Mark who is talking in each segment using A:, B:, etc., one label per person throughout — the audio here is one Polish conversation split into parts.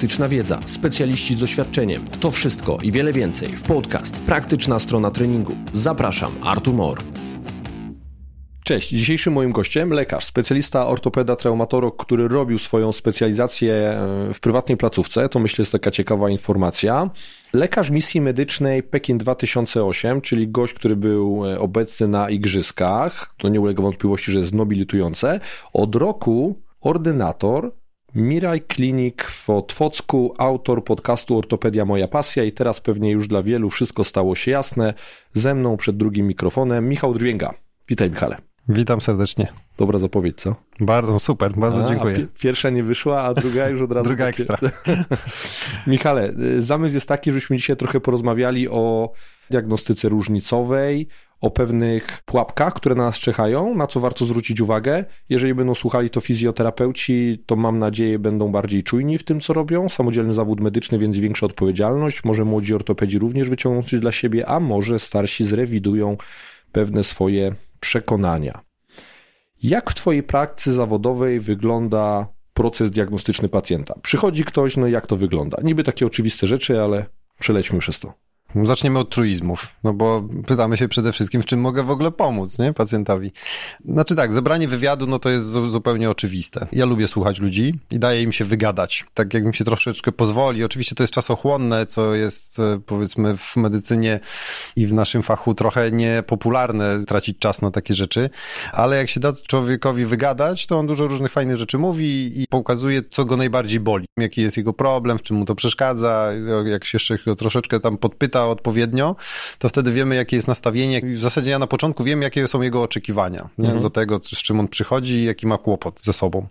A: praktyczna wiedza, specjaliści z doświadczeniem. To wszystko i wiele więcej w podcast Praktyczna strona treningu. Zapraszam, Artur Mor. Cześć, dzisiejszym moim gościem lekarz, specjalista ortopeda, traumatolog, który robił swoją specjalizację e, w prywatnej placówce. To myślę jest taka ciekawa informacja. Lekarz misji medycznej Pekin 2008, czyli gość, który był e, obecny na igrzyskach. To nie ulega wątpliwości, że jest nobilitujące. Od roku ordynator Miraj Klinik w Otwocku, autor podcastu Ortopedia Moja Pasja i teraz pewnie już dla wielu wszystko stało się jasne. Ze mną przed drugim mikrofonem Michał Drwięga. Witaj Michale.
B: Witam serdecznie.
A: Dobra zapowiedź, co?
B: Bardzo super, bardzo a, dziękuję.
A: A pierwsza nie wyszła, a druga już od razu.
B: druga takie... ekstra.
A: Michale, y, zamysł jest taki, żebyśmy dzisiaj trochę porozmawiali o diagnostyce różnicowej, o pewnych pułapkach, które na nas czekają, na co warto zwrócić uwagę. Jeżeli będą słuchali to fizjoterapeuci, to mam nadzieję będą bardziej czujni w tym, co robią. Samodzielny zawód medyczny, więc większa odpowiedzialność. Może młodzi ortopedzi również wyciągną coś dla siebie, a może starsi zrewidują pewne swoje przekonania. Jak w Twojej praktyce zawodowej wygląda proces diagnostyczny pacjenta? Przychodzi ktoś, no jak to wygląda? Niby takie oczywiste rzeczy, ale przelećmy przez to.
B: Zaczniemy od truizmów, no bo pytamy się przede wszystkim, w czym mogę w ogóle pomóc, nie, pacjentowi. Znaczy tak, zebranie wywiadu, no to jest zupełnie oczywiste. Ja lubię słuchać ludzi i daję im się wygadać, tak jak mi się troszeczkę pozwoli. Oczywiście to jest czasochłonne, co jest e, powiedzmy w medycynie i w naszym fachu trochę niepopularne, tracić czas na takie rzeczy, ale jak się da człowiekowi wygadać, to on dużo różnych fajnych rzeczy mówi i pokazuje, co go najbardziej boli, jaki jest jego problem, w czym mu to przeszkadza, jak się jeszcze troszeczkę tam podpyta, odpowiednio, to wtedy wiemy, jakie jest nastawienie. W zasadzie ja na początku wiem, jakie są jego oczekiwania mhm. do tego, z czym on przychodzi i jaki ma kłopot ze sobą.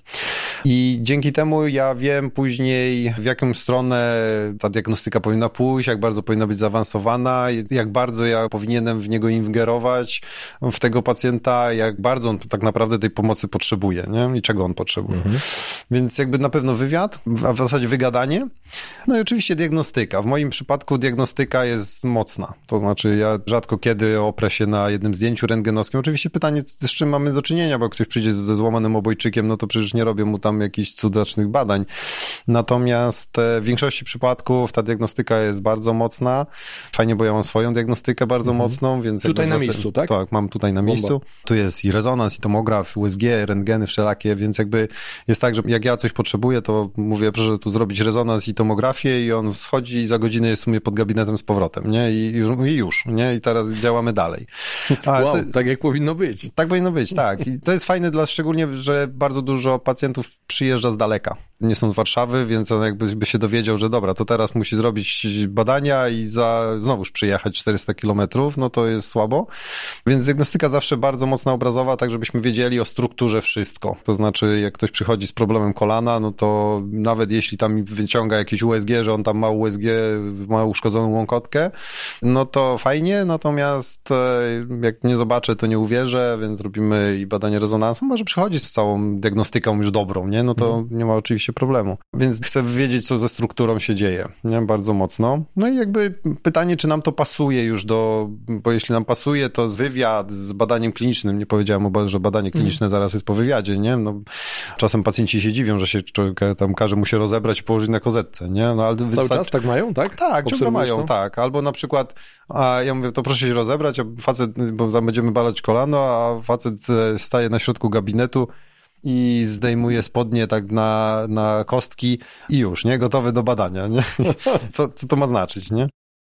B: I dzięki temu ja wiem później, w jaką stronę ta diagnostyka powinna pójść, jak bardzo powinna być zaawansowana, jak bardzo ja powinienem w niego ingerować, w tego pacjenta, jak bardzo on tak naprawdę tej pomocy potrzebuje nie? i czego on potrzebuje. Mhm. Więc jakby na pewno wywiad, a w zasadzie wygadanie. No i oczywiście diagnostyka. W moim przypadku diagnostyka jest jest mocna. To znaczy, ja rzadko kiedy oprę się na jednym zdjęciu rentgenowskim. Oczywiście pytanie, z czym mamy do czynienia, bo jak ktoś przyjdzie ze złamanym obojczykiem, no to przecież nie robię mu tam jakichś cudacznych badań. Natomiast e, w większości przypadków ta diagnostyka jest bardzo mocna. Fajnie, bo ja mam swoją diagnostykę bardzo mhm. mocną, więc...
A: Tutaj na miejscu, tak?
B: Tak, mam tutaj na Bomba. miejscu. Tu jest i rezonans, i tomograf, USG, rentgeny wszelakie, więc jakby jest tak, że jak ja coś potrzebuję, to mówię, proszę tu zrobić rezonans i tomografię i on schodzi i za godzinę jest w sumie pod gabinetem z powrotem powrotem, nie? I, I, już, nie? I teraz działamy dalej.
A: A, wow, to, tak jak powinno być.
B: Tak powinno być, tak. I to jest fajne dla szczególnie, że bardzo dużo pacjentów przyjeżdża z daleka. Nie są z Warszawy, więc on jakby by się dowiedział, że dobra, to teraz musi zrobić badania i za znowuż przyjechać 400 kilometrów, no to jest słabo. Więc diagnostyka zawsze bardzo mocno obrazowa, tak żebyśmy wiedzieli o strukturze wszystko. To znaczy, jak ktoś przychodzi z problemem kolana, no to nawet jeśli tam wyciąga jakieś USG, że on tam ma USG, ma uszkodzoną łąkotkę, no to fajnie, natomiast e, jak nie zobaczę, to nie uwierzę, więc robimy i badanie rezonansu. Może przychodzi z całą diagnostyką już dobrą, nie? No to mhm. nie ma oczywiście problemu. Więc chcę wiedzieć, co ze strukturą się dzieje, nie? Bardzo mocno. No i jakby pytanie, czy nam to pasuje już do, bo jeśli nam pasuje, to z wywiad z badaniem klinicznym, nie powiedziałem, że badanie kliniczne mhm. zaraz jest po wywiadzie, nie? No, czasem pacjenci się dziwią, że się człowiek tam każe mu się rozebrać i położyć na kozetce, nie? No,
A: ale Cały wystarczy... czas tak mają, tak?
B: Tak, ciągle mają, to? tak. Albo na przykład, a ja mówię, to proszę się rozebrać, a facet, bo tam będziemy balać kolano, a facet e, staje na środku gabinetu i zdejmuje spodnie tak na, na kostki i już, nie? Gotowy do badania, nie? Co, co to ma znaczyć, nie?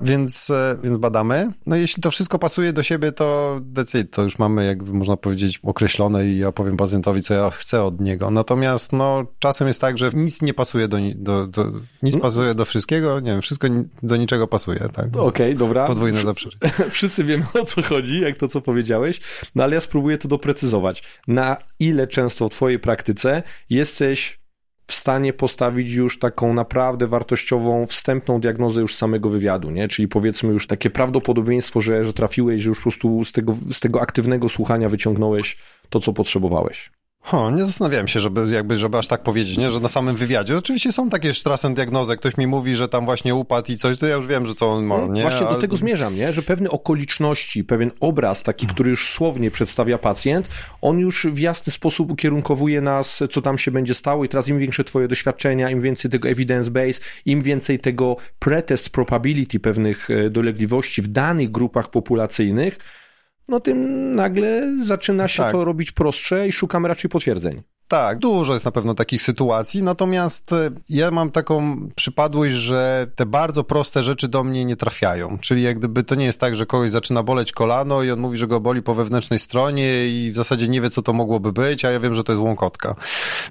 B: Więc, e, więc badamy. No jeśli to wszystko pasuje do siebie, to decyd, to już mamy, jakby można powiedzieć, określone i ja powiem pacjentowi, co ja chcę od niego. Natomiast no, czasem jest tak, że nic nie pasuje do, do, do nic no. pasuje do wszystkiego, nie wiem, wszystko do niczego pasuje, tak?
A: Okej, okay, dobra.
B: Podwójne zawsze.
A: Wszyscy wiemy o co chodzi, jak to, co powiedziałeś, no ale ja spróbuję to doprecyzować. Na ile często w twojej praktyce jesteś w stanie postawić już taką naprawdę wartościową, wstępną diagnozę już samego wywiadu, nie? Czyli powiedzmy już takie prawdopodobieństwo, że, że trafiłeś, że już po prostu z tego, z tego aktywnego słuchania wyciągnąłeś to, co potrzebowałeś.
B: Ho, nie zastanawiałem się, żeby, jakby, żeby aż tak powiedzieć, nie? że na samym wywiadzie. Oczywiście są takie diagnozy, ktoś mi mówi, że tam właśnie upadł i coś, to ja już wiem, że co on ma, nie?
A: Właśnie do tego zmierzam, nie? że pewne okoliczności, pewien obraz taki, który już słownie przedstawia pacjent, on już w jasny sposób ukierunkowuje nas, co tam się będzie stało i teraz im większe twoje doświadczenia, im więcej tego evidence base, im więcej tego pretest probability pewnych e, dolegliwości w danych grupach populacyjnych, no tym nagle zaczyna się tak. to robić prostsze i szukamy raczej potwierdzeń.
B: Tak, dużo jest na pewno takich sytuacji, natomiast e, ja mam taką przypadłość, że te bardzo proste rzeczy do mnie nie trafiają. Czyli jak gdyby to nie jest tak, że kogoś zaczyna boleć kolano i on mówi, że go boli po wewnętrznej stronie i w zasadzie nie wie, co to mogłoby być, a ja wiem, że to jest łąkotka.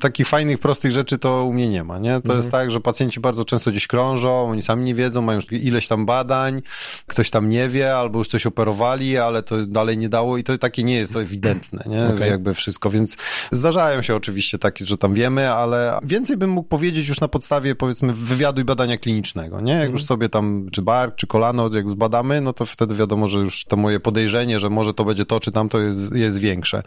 B: Takich fajnych, prostych rzeczy to u mnie nie ma, nie? To mhm. jest tak, że pacjenci bardzo często gdzieś krążą, oni sami nie wiedzą, mają już ileś tam badań, ktoś tam nie wie, albo już coś operowali, ale to dalej nie dało i to takie nie jest ewidentne, nie? Okay. Jakby wszystko, więc zdarzają się oczywiście takie, że tam wiemy, ale więcej bym mógł powiedzieć już na podstawie powiedzmy wywiadu i badania klinicznego, nie? Jak już sobie tam czy bark, czy kolano, jak zbadamy, no to wtedy wiadomo, że już to moje podejrzenie, że może to będzie to, czy tamto jest, jest większe.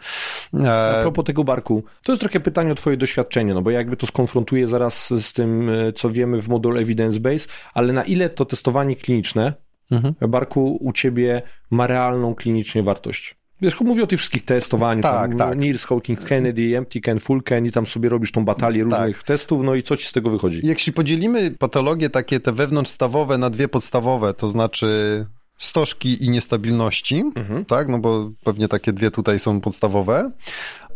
A: E... A propos tego barku, to jest trochę pytanie o twoje doświadczenie, no bo jakby to skonfrontuję zaraz z tym, e, co wiemy w modelu evidence base, ale na ile to testowanie kliniczne mhm. barku u ciebie ma realną klinicznie wartość? Wiesz, mówię o tych wszystkich testowaniach, tak, tam, tak. Nears, Hawking, Kennedy, Empty Ken, Full Ken i tam sobie robisz tą batalię tak. różnych testów, no i co ci z tego wychodzi?
B: Jeśli podzielimy patologie takie te wewnątrzstawowe na dwie podstawowe, to znaczy stożki i niestabilności, mhm. tak, no bo pewnie takie dwie tutaj są podstawowe,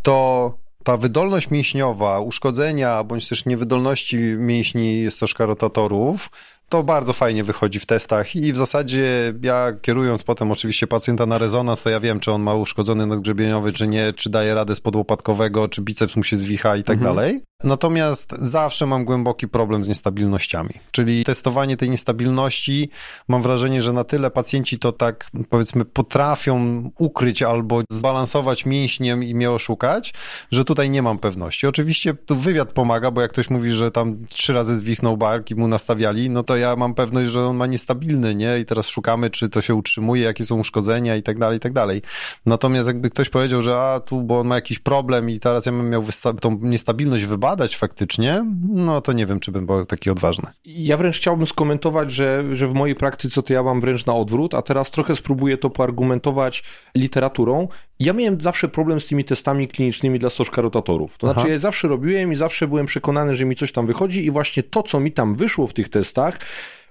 B: to ta wydolność mięśniowa, uszkodzenia bądź też niewydolności mięśni stożka rotatorów to bardzo fajnie wychodzi w testach i w zasadzie ja kierując potem oczywiście pacjenta na rezonans, to ja wiem, czy on ma uszkodzony nadgrzebieniowy, czy nie, czy daje radę z podłopatkowego, czy biceps mu się zwicha i tak mhm. dalej. Natomiast zawsze mam głęboki problem z niestabilnościami. Czyli testowanie tej niestabilności, mam wrażenie, że na tyle pacjenci to tak powiedzmy potrafią ukryć albo zbalansować mięśniem i mnie oszukać, że tutaj nie mam pewności. Oczywiście tu wywiad pomaga, bo jak ktoś mówi, że tam trzy razy zwichnął bark i mu nastawiali, no to ja mam pewność, że on ma niestabilny, nie? I teraz szukamy, czy to się utrzymuje, jakie są uszkodzenia i tak dalej, i tak dalej. Natomiast jakby ktoś powiedział, że a tu, bo on ma jakiś problem i teraz ja bym miał tą niestabilność wybadać faktycznie, no to nie wiem, czy bym był taki odważny.
A: Ja wręcz chciałbym skomentować, że, że w mojej praktyce to ja mam wręcz na odwrót, a teraz trochę spróbuję to poargumentować literaturą. Ja miałem zawsze problem z tymi testami klinicznymi dla stożka rotatorów. To znaczy, Aha. ja zawsze robiłem i zawsze byłem przekonany, że mi coś tam wychodzi i właśnie to, co mi tam wyszło w tych testach,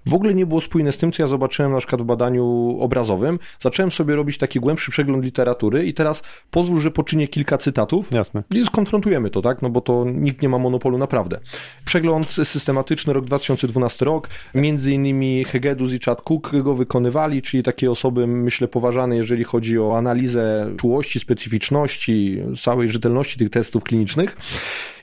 A: w ogóle nie było spójne z tym, co ja zobaczyłem na przykład w badaniu obrazowym. Zacząłem sobie robić taki głębszy przegląd literatury i teraz pozwól, że poczynię kilka cytatów.
B: Jasne.
A: I skonfrontujemy to, tak? No bo to nikt nie ma monopolu naprawdę. Przegląd systematyczny, rok 2012 rok. Między innymi Hegedus i Chad Cook go wykonywali, czyli takie osoby, myślę, poważane, jeżeli chodzi o analizę czułości, specyficzności, całej rzetelności tych testów klinicznych.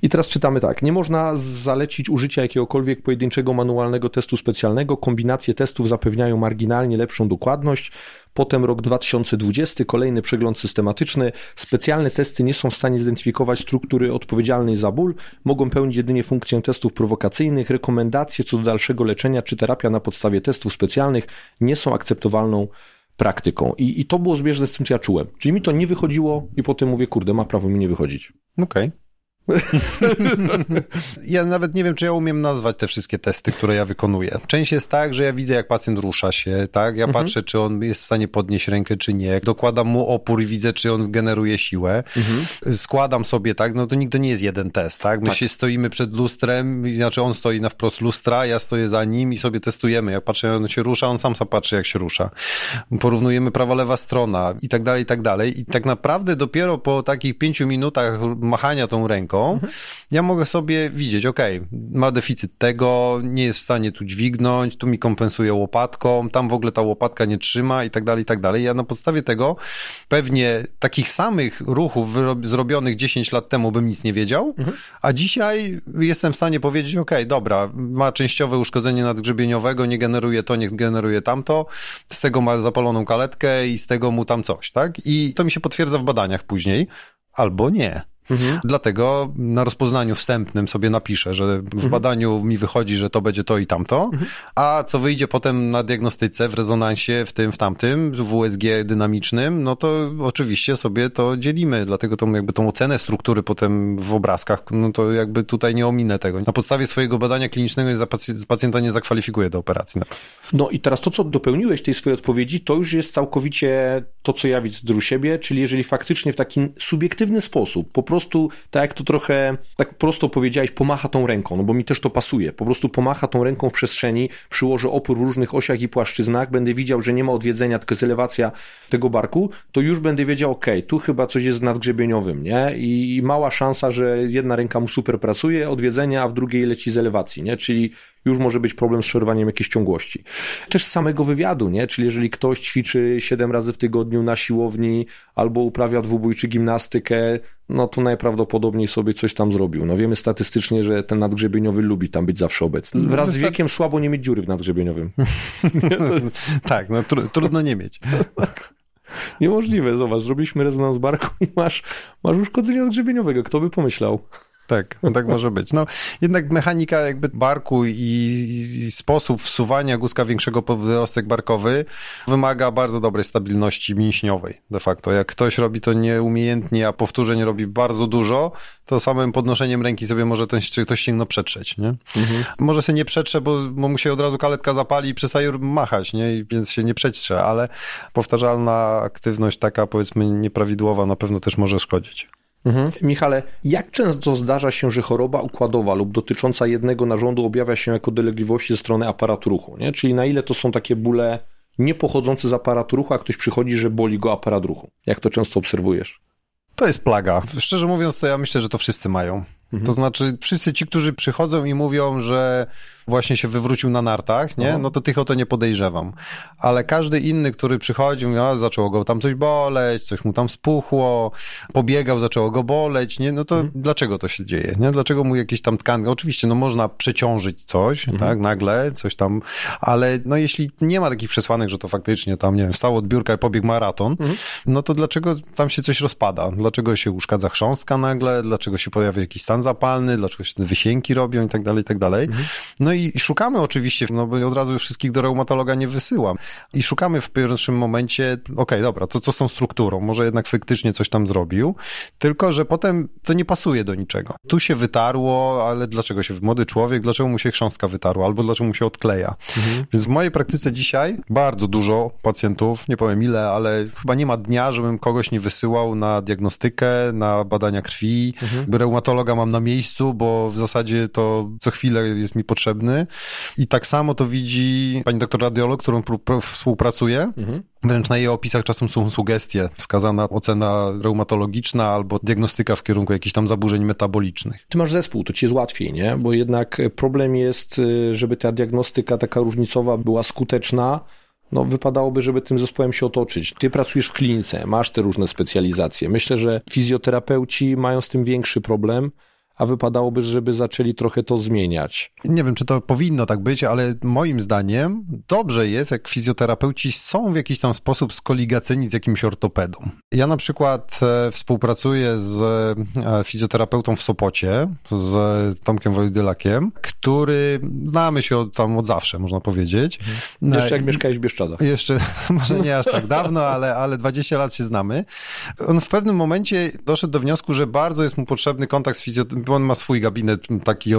A: I teraz czytamy tak. Nie można zalecić użycia jakiegokolwiek pojedynczego manualnego testu specjalnego. Kombinacje testów zapewniają marginalnie lepszą dokładność. Potem rok 2020, kolejny przegląd systematyczny. Specjalne testy nie są w stanie zidentyfikować struktury odpowiedzialnej za ból, mogą pełnić jedynie funkcję testów prowokacyjnych. Rekomendacje co do dalszego leczenia czy terapia na podstawie testów specjalnych nie są akceptowalną praktyką. I, I to było zbieżne z tym, co ja czułem. Czyli mi to nie wychodziło i potem mówię, kurde, ma prawo mi nie wychodzić.
B: Okej. Okay. ja nawet nie wiem, czy ja umiem nazwać te wszystkie testy, które ja wykonuję. Część jest tak, że ja widzę, jak pacjent rusza się, tak? Ja mhm. patrzę, czy on jest w stanie podnieść rękę, czy nie. Dokładam mu opór i widzę, czy on generuje siłę. Mhm. Składam sobie, tak? No to nigdy nie jest jeden test, tak? My tak. się stoimy przed lustrem, znaczy on stoi na wprost lustra, ja stoję za nim i sobie testujemy. Jak patrzę, jak on się rusza, on sam sam patrzy, jak się rusza. Porównujemy prawa, lewa strona i tak dalej, i tak dalej. I tak naprawdę dopiero po takich pięciu minutach machania tą ręką, mhm. ja mogę sobie widzieć, ok, ma deficyt tego, nie jest w stanie tu dźwignąć, tu mi kompensuje łopatką, tam w ogóle ta łopatka nie trzyma i tak dalej, i tak dalej. Ja na podstawie tego pewnie takich samych ruchów zrobionych 10 lat temu bym nic nie wiedział, mhm. a dzisiaj jestem w stanie powiedzieć, ok, dobra, ma częściowe uszkodzenie nadgrzebieniowego, nie generuje to, nie generuje tamto, z tego ma zapaloną kaletkę i z tego mu tam coś, tak? I to mi się potwierdza w badaniach później, albo nie. Mhm. Dlatego na rozpoznaniu wstępnym sobie napiszę, że w mhm. badaniu mi wychodzi, że to będzie to i tamto, mhm. a co wyjdzie potem na diagnostyce, w rezonansie, w tym, w tamtym, w USG dynamicznym, no to oczywiście sobie to dzielimy, dlatego tą jakby tą ocenę struktury potem w obrazkach, no to jakby tutaj nie ominę tego. Na podstawie swojego badania klinicznego pacjenta nie zakwalifikuję do operacji.
A: No i teraz to, co dopełniłeś tej swojej odpowiedzi, to już jest całkowicie to, co ja widzę u siebie, czyli jeżeli faktycznie w taki subiektywny sposób, po prostu, tak jak to trochę, tak prosto powiedziałeś, pomacha tą ręką, no bo mi też to pasuje, po prostu pomacha tą ręką w przestrzeni, przyłożę opór w różnych osiach i płaszczyznach, będę widział, że nie ma odwiedzenia, tylko jest elewacja tego barku, to już będę wiedział, ok, tu chyba coś jest nadgrzebieniowym, nie? I, I mała szansa, że jedna ręka mu super pracuje, odwiedzenia, a w drugiej leci z elewacji, nie? Czyli już może być problem z przerwaniem jakiejś ciągłości. Też z samego wywiadu, nie? Czyli jeżeli ktoś ćwiczy 7 razy w tygodniu na siłowni albo uprawia dwubój czy gimnastykę, no to najprawdopodobniej sobie coś tam zrobił. No wiemy statystycznie, że ten nadgrzebieniowy lubi tam być zawsze obecny. No, Wraz z wiekiem słabo nie mieć dziury w nadgrzebieniowym.
B: tak, no tr trudno nie mieć.
A: Niemożliwe, zobacz, zrobiliśmy rezonans barku i masz, masz uszkodzenie nadgrzebieniowego. Kto by pomyślał?
B: Tak, no tak może być. No, jednak mechanika jakby barku i, i sposób wsuwania guzka większego pod wyrostek barkowy wymaga bardzo dobrej stabilności mięśniowej de facto. Jak ktoś robi to nieumiejętnie, a powtórzeń robi bardzo dużo, to samym podnoszeniem ręki sobie może ten, ktoś ścięgno przetrzeć, nie? Mhm. Może się nie przetrze, bo, bo mu się od razu kaletka zapali i przestaje machać, nie? I więc się nie przetrze, ale powtarzalna aktywność taka powiedzmy nieprawidłowa na pewno też może szkodzić.
A: Mhm. Michale, jak często zdarza się, że choroba układowa lub dotycząca jednego narządu objawia się jako dolegliwości ze strony aparatu ruchu? Nie? Czyli na ile to są takie bóle nie pochodzące z aparatu ruchu, a ktoś przychodzi, że boli go aparat ruchu? Jak to często obserwujesz?
B: To jest plaga. Szczerze mówiąc, to ja myślę, że to wszyscy mają. Mhm. To znaczy, wszyscy ci, którzy przychodzą i mówią, że właśnie się wywrócił na nartach, nie? No to tych o to nie podejrzewam. Ale każdy inny, który przychodził, no, zaczęło go tam coś boleć, coś mu tam spuchło, pobiegał, zaczęło go boleć, nie? No to mhm. dlaczego to się dzieje, nie? Dlaczego mu jakieś tam tkanki, oczywiście, no można przeciążyć coś, mhm. tak, nagle, coś tam, ale no jeśli nie ma takich przesłanek, że to faktycznie tam, nie wiem, wstał od biurka i pobiegł maraton, mhm. no to dlaczego tam się coś rozpada? Dlaczego się uszkadza chrząstka nagle? Dlaczego się pojawia jakiś stan zapalny? Dlaczego się te wysięki robią i tak dalej, i tak dalej? Mhm. No i, i szukamy oczywiście, no bo od razu wszystkich do reumatologa nie wysyłam. I szukamy w pierwszym momencie, okej, okay, dobra, to co z tą strukturą? Może jednak faktycznie coś tam zrobił, tylko że potem to nie pasuje do niczego. Tu się wytarło, ale dlaczego się, młody człowiek, dlaczego mu się chrząstka wytarła, albo dlaczego mu się odkleja. Mhm. Więc w mojej praktyce dzisiaj bardzo dużo pacjentów, nie powiem ile, ale chyba nie ma dnia, żebym kogoś nie wysyłał na diagnostykę, na badania krwi. Mhm. Reumatologa mam na miejscu, bo w zasadzie to co chwilę jest mi potrzebny i tak samo to widzi pani doktor radiolog, którą współpracuje. Mhm. Wręcz na jej opisach czasem są sugestie, wskazana ocena reumatologiczna albo diagnostyka w kierunku jakichś tam zaburzeń metabolicznych.
A: Ty masz zespół, to ci jest łatwiej, nie? Bo jednak problem jest, y, żeby ta diagnostyka taka różnicowa była skuteczna, no wypadałoby, żeby tym zespołem się otoczyć. Ty pracujesz w klinice, masz te różne specjalizacje. Myślę, że fizjoterapeuci mają z tym większy problem, a wypadałoby, żeby zaczęli trochę to zmieniać.
B: Nie wiem, czy to powinno tak być, ale moim zdaniem dobrze jest, jak fizjoterapeuci są w jakiś tam sposób skoligacyjni z jakimś ortopedą. Ja na przykład e, współpracuję z e, fizjoterapeutą w Sopocie, z Tomkiem Wojdylakiem, który znamy się od, tam od zawsze, można powiedzieć.
A: Mhm. Jeszcze jak I, mieszkałeś w Bieszczadach.
B: Jeszcze, może nie aż tak dawno, ale, ale 20 lat się znamy. On w pewnym momencie doszedł do wniosku, że bardzo jest mu potrzebny kontakt z fizjoterapeutą, bo on ma swój gabinet taki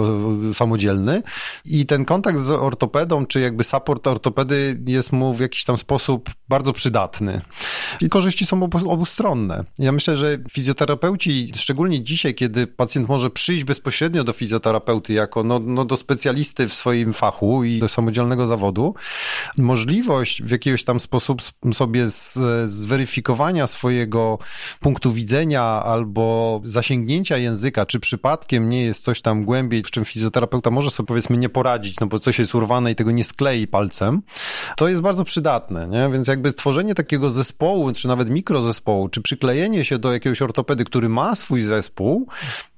B: samodzielny i ten kontakt z ortopedą, czy jakby support ortopedy jest mu w jakiś tam sposób bardzo przydatny. I korzyści są obu, obustronne. Ja myślę, że fizjoterapeuci, szczególnie dzisiaj, kiedy pacjent może przyjść bezpośrednio do fizjoterapeuty jako no, no do specjalisty w swoim fachu i do samodzielnego zawodu, możliwość w jakiś tam sposób sobie z, zweryfikowania swojego punktu widzenia albo zasięgnięcia języka, czy przypadku przypadkiem nie jest coś tam głębiej, w czym fizjoterapeuta może sobie powiedzmy nie poradzić, no bo coś jest urwane i tego nie sklei palcem, to jest bardzo przydatne, nie? Więc jakby tworzenie takiego zespołu, czy nawet mikrozespołu, czy przyklejenie się do jakiegoś ortopedy, który ma swój zespół,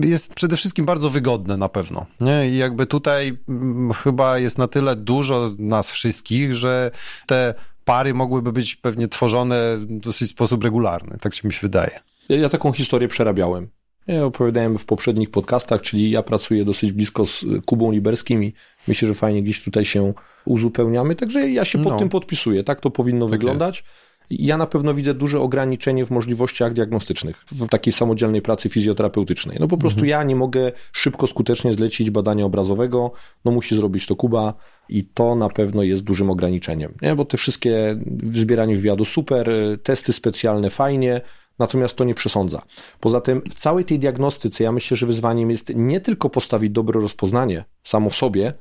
B: jest przede wszystkim bardzo wygodne na pewno, nie? I jakby tutaj mm, chyba jest na tyle dużo nas wszystkich, że te pary mogłyby być pewnie tworzone w dosyć sposób regularny, tak się mi się wydaje.
A: Ja, ja taką historię przerabiałem. Ja opowiadałem w poprzednich podcastach, czyli ja pracuję dosyć blisko z Kubą Liberskim i myślę, że fajnie gdzieś tutaj się uzupełniamy, także ja się pod no. tym podpisuję. Tak to powinno tak wyglądać. Jest. Ja na pewno widzę duże ograniczenie w możliwościach diagnostycznych w takiej samodzielnej pracy fizjoterapeutycznej. No po prostu mhm. ja nie mogę szybko, skutecznie zlecić badania obrazowego, no musi zrobić to Kuba i to na pewno jest dużym ograniczeniem, nie? bo te wszystkie zbieranie wywiadu super, testy specjalne fajnie, natomiast to nie przesądza. Poza tym w całej tej diagnostyce ja myślę, że wyzwaniem jest nie tylko postawić dobre rozpoznanie samo w sobie,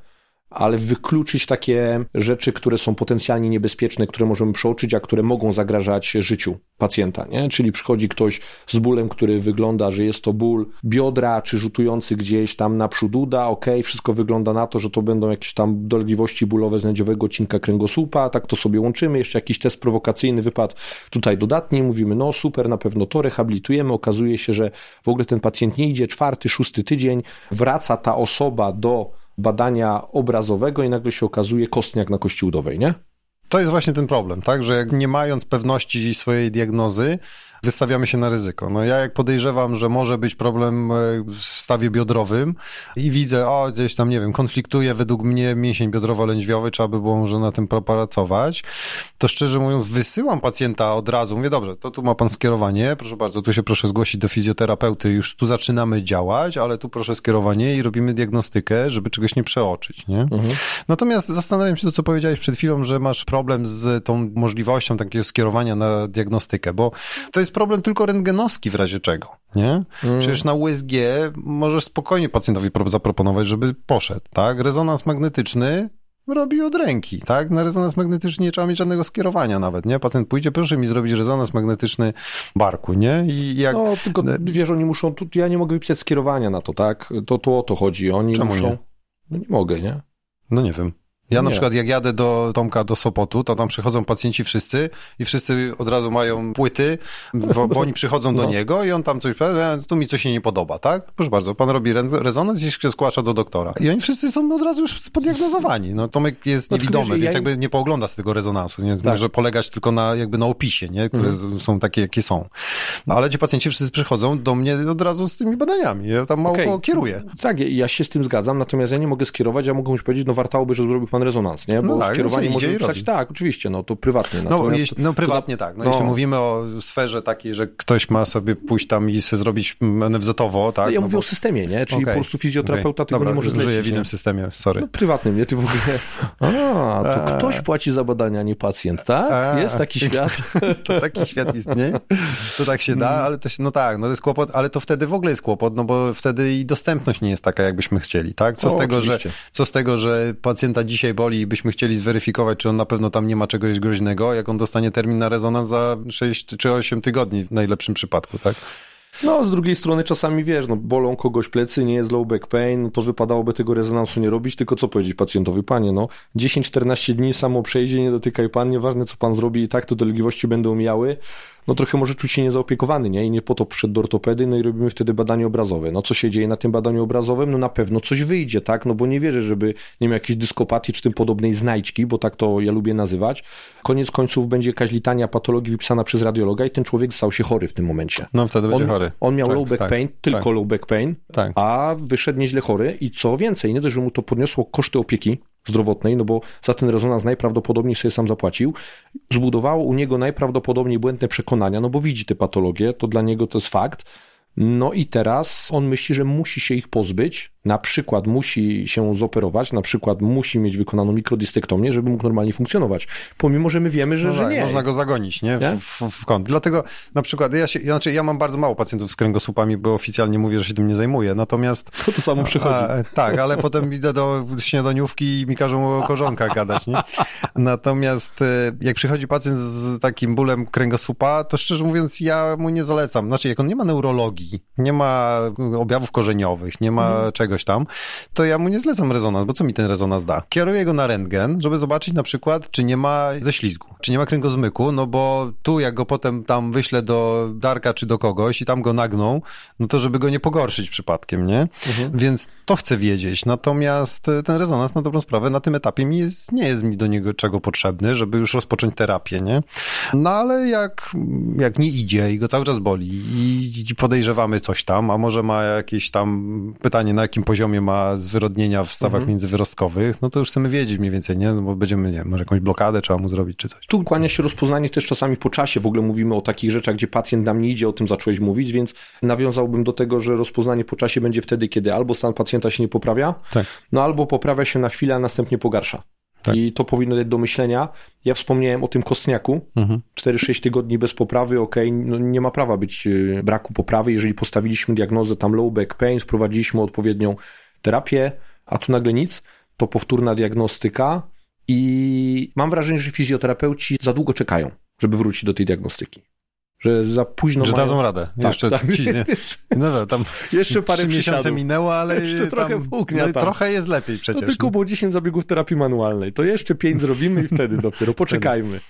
A: ale wykluczyć takie rzeczy, które są potencjalnie niebezpieczne, które możemy przeoczyć, a które mogą zagrażać życiu pacjenta, nie? Czyli przychodzi ktoś z bólem, który wygląda, że jest to ból biodra, czy rzutujący gdzieś tam naprzód uda, ok, wszystko wygląda na to, że to będą jakieś tam dolegliwości bólowe z nędziowego odcinka kręgosłupa, tak to sobie łączymy, jeszcze jakiś test prowokacyjny wypadł tutaj dodatni, mówimy, no super, na pewno to rehabilitujemy, okazuje się, że w ogóle ten pacjent nie idzie czwarty, szósty tydzień, wraca ta osoba do badania obrazowego i nagle się okazuje kostniak na kości udowej, nie?
B: To jest właśnie ten problem, tak, że jak nie mając pewności swojej diagnozy, wystawiamy się na ryzyko. No ja jak podejrzewam, że może być problem e, w stawie biodrowym i widzę, o gdzieś tam, nie wiem, konfliktuje według mnie mięsień biodrowo-lędźwiowy, trzeba by było może na tym popracować, to szczerze mówiąc wysyłam pacjenta od razu, mówię, dobrze, to tu ma pan skierowanie, proszę bardzo, tu się proszę zgłosić do fizjoterapeuty, już tu zaczynamy działać, ale tu proszę skierowanie i robimy diagnostykę, żeby czegoś nie przeoczyć, nie? Mhm. Natomiast zastanawiam się to, co powiedziałeś przed chwilą, że masz problem z tą możliwością takiego skierowania na diagnostykę, bo to jest jest problem tylko rentgenowski w razie czego, nie? Mm. Przecież na USG możesz spokojnie pacjentowi zaproponować, żeby poszedł, tak? Rezonans magnetyczny robi od ręki, tak? Na rezonans magnetyczny nie trzeba mieć żadnego skierowania nawet, nie? Pacjent pójdzie, proszę mi zrobić rezonans magnetyczny barku, nie?
A: I jak... No, tylko wiesz, oni muszą, tu, ja nie mogę wypisać skierowania na to, tak? To tu o to chodzi, oni
B: Czemu
A: muszą...
B: Nie?
A: No nie mogę, nie?
B: No nie wiem. Ja na przykład jak jadę do Tomka do Sopotu, to tam przychodzą pacjenci wszyscy i wszyscy od razu mają płyty, bo, oni przychodzą do no. niego i on tam coś tu mi coś się nie podoba, tak? Proszę bardzo, pan robi rezonans i się zgłasza do doktora. I oni wszyscy są od razu już poddiagnozowani. No Tomek jest znaczy, niewidomy, więc ja... jakby nie poogląda z tego rezonansu, nie? Tak. Może polegać tylko na jakby na opisie, nie? Które mhm. są takie, jakie są. No, ale ci pacjenci wszyscy przychodzą do mnie od razu z tymi badaniami. Ja tam mało okay. kieruję.
A: Tak, ja się z tym zgadzam, natomiast ja nie mogę skierować, ja mogę mu powiedzieć, no wartałoby, że zrobił pan pan rezonans, nie? Bo no tak, skierowanie może wypisać, tak, oczywiście, no to prywatnie.
B: No, jeśli, no prywatnie to, tak. No, no, Jeśli mówimy o sferze takiej, że ktoś ma sobie pójść tam i sobie zrobić NFZ-owo, tak?
A: Ja
B: no
A: mówię bo... o systemie, nie? Czyli okay. po prostu fizjoterapeuta okay. tego Dobra, nie może zlecić.
B: w innym systemie, sorry. No
A: prywatnym, nie? Ty w ogóle... A, to a... ktoś płaci za badania, nie pacjent, tak? A... Jest taki świat.
B: to taki świat istnieje. To tak się da, mm. ale to się, no tak, no to jest kłopot, ale to wtedy w ogóle jest kłopot, no bo wtedy i dostępność nie jest taka, jakbyśmy chcieli, tak? Co, o, z, tego, że, co z tego, że pacjenta dzisiaj boli i byśmy chcieli zweryfikować, czy on na pewno tam nie ma czegoś groźnego, jak on dostanie termin na rezonans za 6 czy 8 tygodni w najlepszym przypadku, tak?
A: No, z drugiej strony czasami wiesz, no, bolą kogoś plecy, nie jest low back pain, no to wypadałoby tego rezonansu nie robić, tylko co powiedzieć pacjentowi? Panie, no, 10-14 dni samo przejdzie, nie dotykaj pan, nieważne co pan zrobi i tak to dolegliwości będą miały, no trochę może czuć się niezaopiekowany, nie? I nie po to przyszedł do ortopedy, no i robimy wtedy badanie obrazowe. No co się dzieje na tym badaniu obrazowym? No na pewno coś wyjdzie, tak? No bo nie wierzę, żeby nie miał jakiejś dyskopatii czy tym podobnej znajdźki, bo tak to ja lubię nazywać. Koniec końców będzie jakaś litania patologii wypisana przez radiologa i ten człowiek stał się chory w tym momencie.
B: No wtedy będzie on, chory.
A: On miał tak, low back tak, pain, tylko tak. low back pain, tak. a wyszedł nieźle chory i co więcej, nie dość, że mu to podniosło koszty opieki, zdrowotnej, no bo za ten rezonans najprawdopodobniej sobie sam zapłacił, zbudowało u niego najprawdopodobniej błędne przekonania, no bo widzi te patologie, to dla niego to jest fakt. No i teraz on myśli, że musi się ich pozbyć, na przykład musi się zoperować, na przykład musi mieć wykonaną mikrodystektomię, żeby mógł normalnie funkcjonować. Pomimo, że my wiemy, że, no że tak, nie.
B: Można go zagonić, nie? nie? W, w, w, kąt. Dlatego na przykład ja się, znaczy ja mam bardzo mało pacjentów z kręgosłupami, bo oficjalnie mówię, że się tym nie zajmuję, natomiast...
A: To to samo przychodzi. A,
B: tak, ale potem idę do śniadaniówki i mi każą o korzonkach gadać, nie? Natomiast e, jak przychodzi pacjent z takim bólem kręgosłupa, to szczerze mówiąc ja mu nie zalecam. Znaczy jak on nie ma neurologii, nie ma objawów korzeniowych, nie ma mhm. czegoś czegoś tam, to ja mu nie zlecam rezonans, bo co mi ten rezonans da? Kieruję go na rentgen, żeby zobaczyć na przykład, czy nie ma ześlizgu, czy nie ma kręgozmyku, no bo tu jak go potem tam wyślę do Darka czy do kogoś i tam go nagną, no to żeby go nie pogorszyć przypadkiem, nie? Mhm. Więc to chcę wiedzieć. Natomiast e, ten rezonans na dobrą sprawę na tym etapie mi jest, nie jest mi do niego czego potrzebny, żeby już rozpocząć terapię, nie? No ale jak, jak nie idzie i go cały czas boli i podejrzewam, podejrzewamy coś tam, a może ma jakieś tam pytanie, na jakim poziomie ma zwyrodnienia w stawach mhm. międzywyrostkowych, no to już chcemy wiedzieć mniej więcej, nie? No bo będziemy, nie może jakąś blokadę trzeba mu zrobić czy coś.
A: Tu kłania się rozpoznanie też czasami po czasie. W ogóle mówimy o takich rzeczach, gdzie pacjent nam nie idzie, o tym zacząłeś mówić, więc nawiązałbym do tego, że rozpoznanie po czasie będzie wtedy, kiedy albo stan pacjenta się nie poprawia, tak. no albo poprawia się na chwilę, a następnie pogarsza. Tak. I to powinno dać do myślenia. Ja wspomniałem o tym kostniaku. Mhm. 4-6 tygodni bez poprawy, ok, no nie ma prawa być y, braku poprawy. Jeżeli postawiliśmy diagnozę tam low back pain, sprowadziliśmy odpowiednią terapię, a tu nagle nic, to powtórna diagnostyka i mam wrażenie, że fizjoterapeuci za długo czekają, żeby wrócić do tej diagnostyki że za późno
B: Że
A: mają...
B: dadzą radę. Tak, jeszcze tak. Ci, no, tam
A: jeszcze parę
B: miesiące minęło, ale
A: jeszcze trochę włóknia
B: no, trochę jest lepiej przecież.
A: No tylko było 10 zabiegów terapii manualnej. To jeszcze 5 zrobimy i wtedy dopiero. Poczekajmy.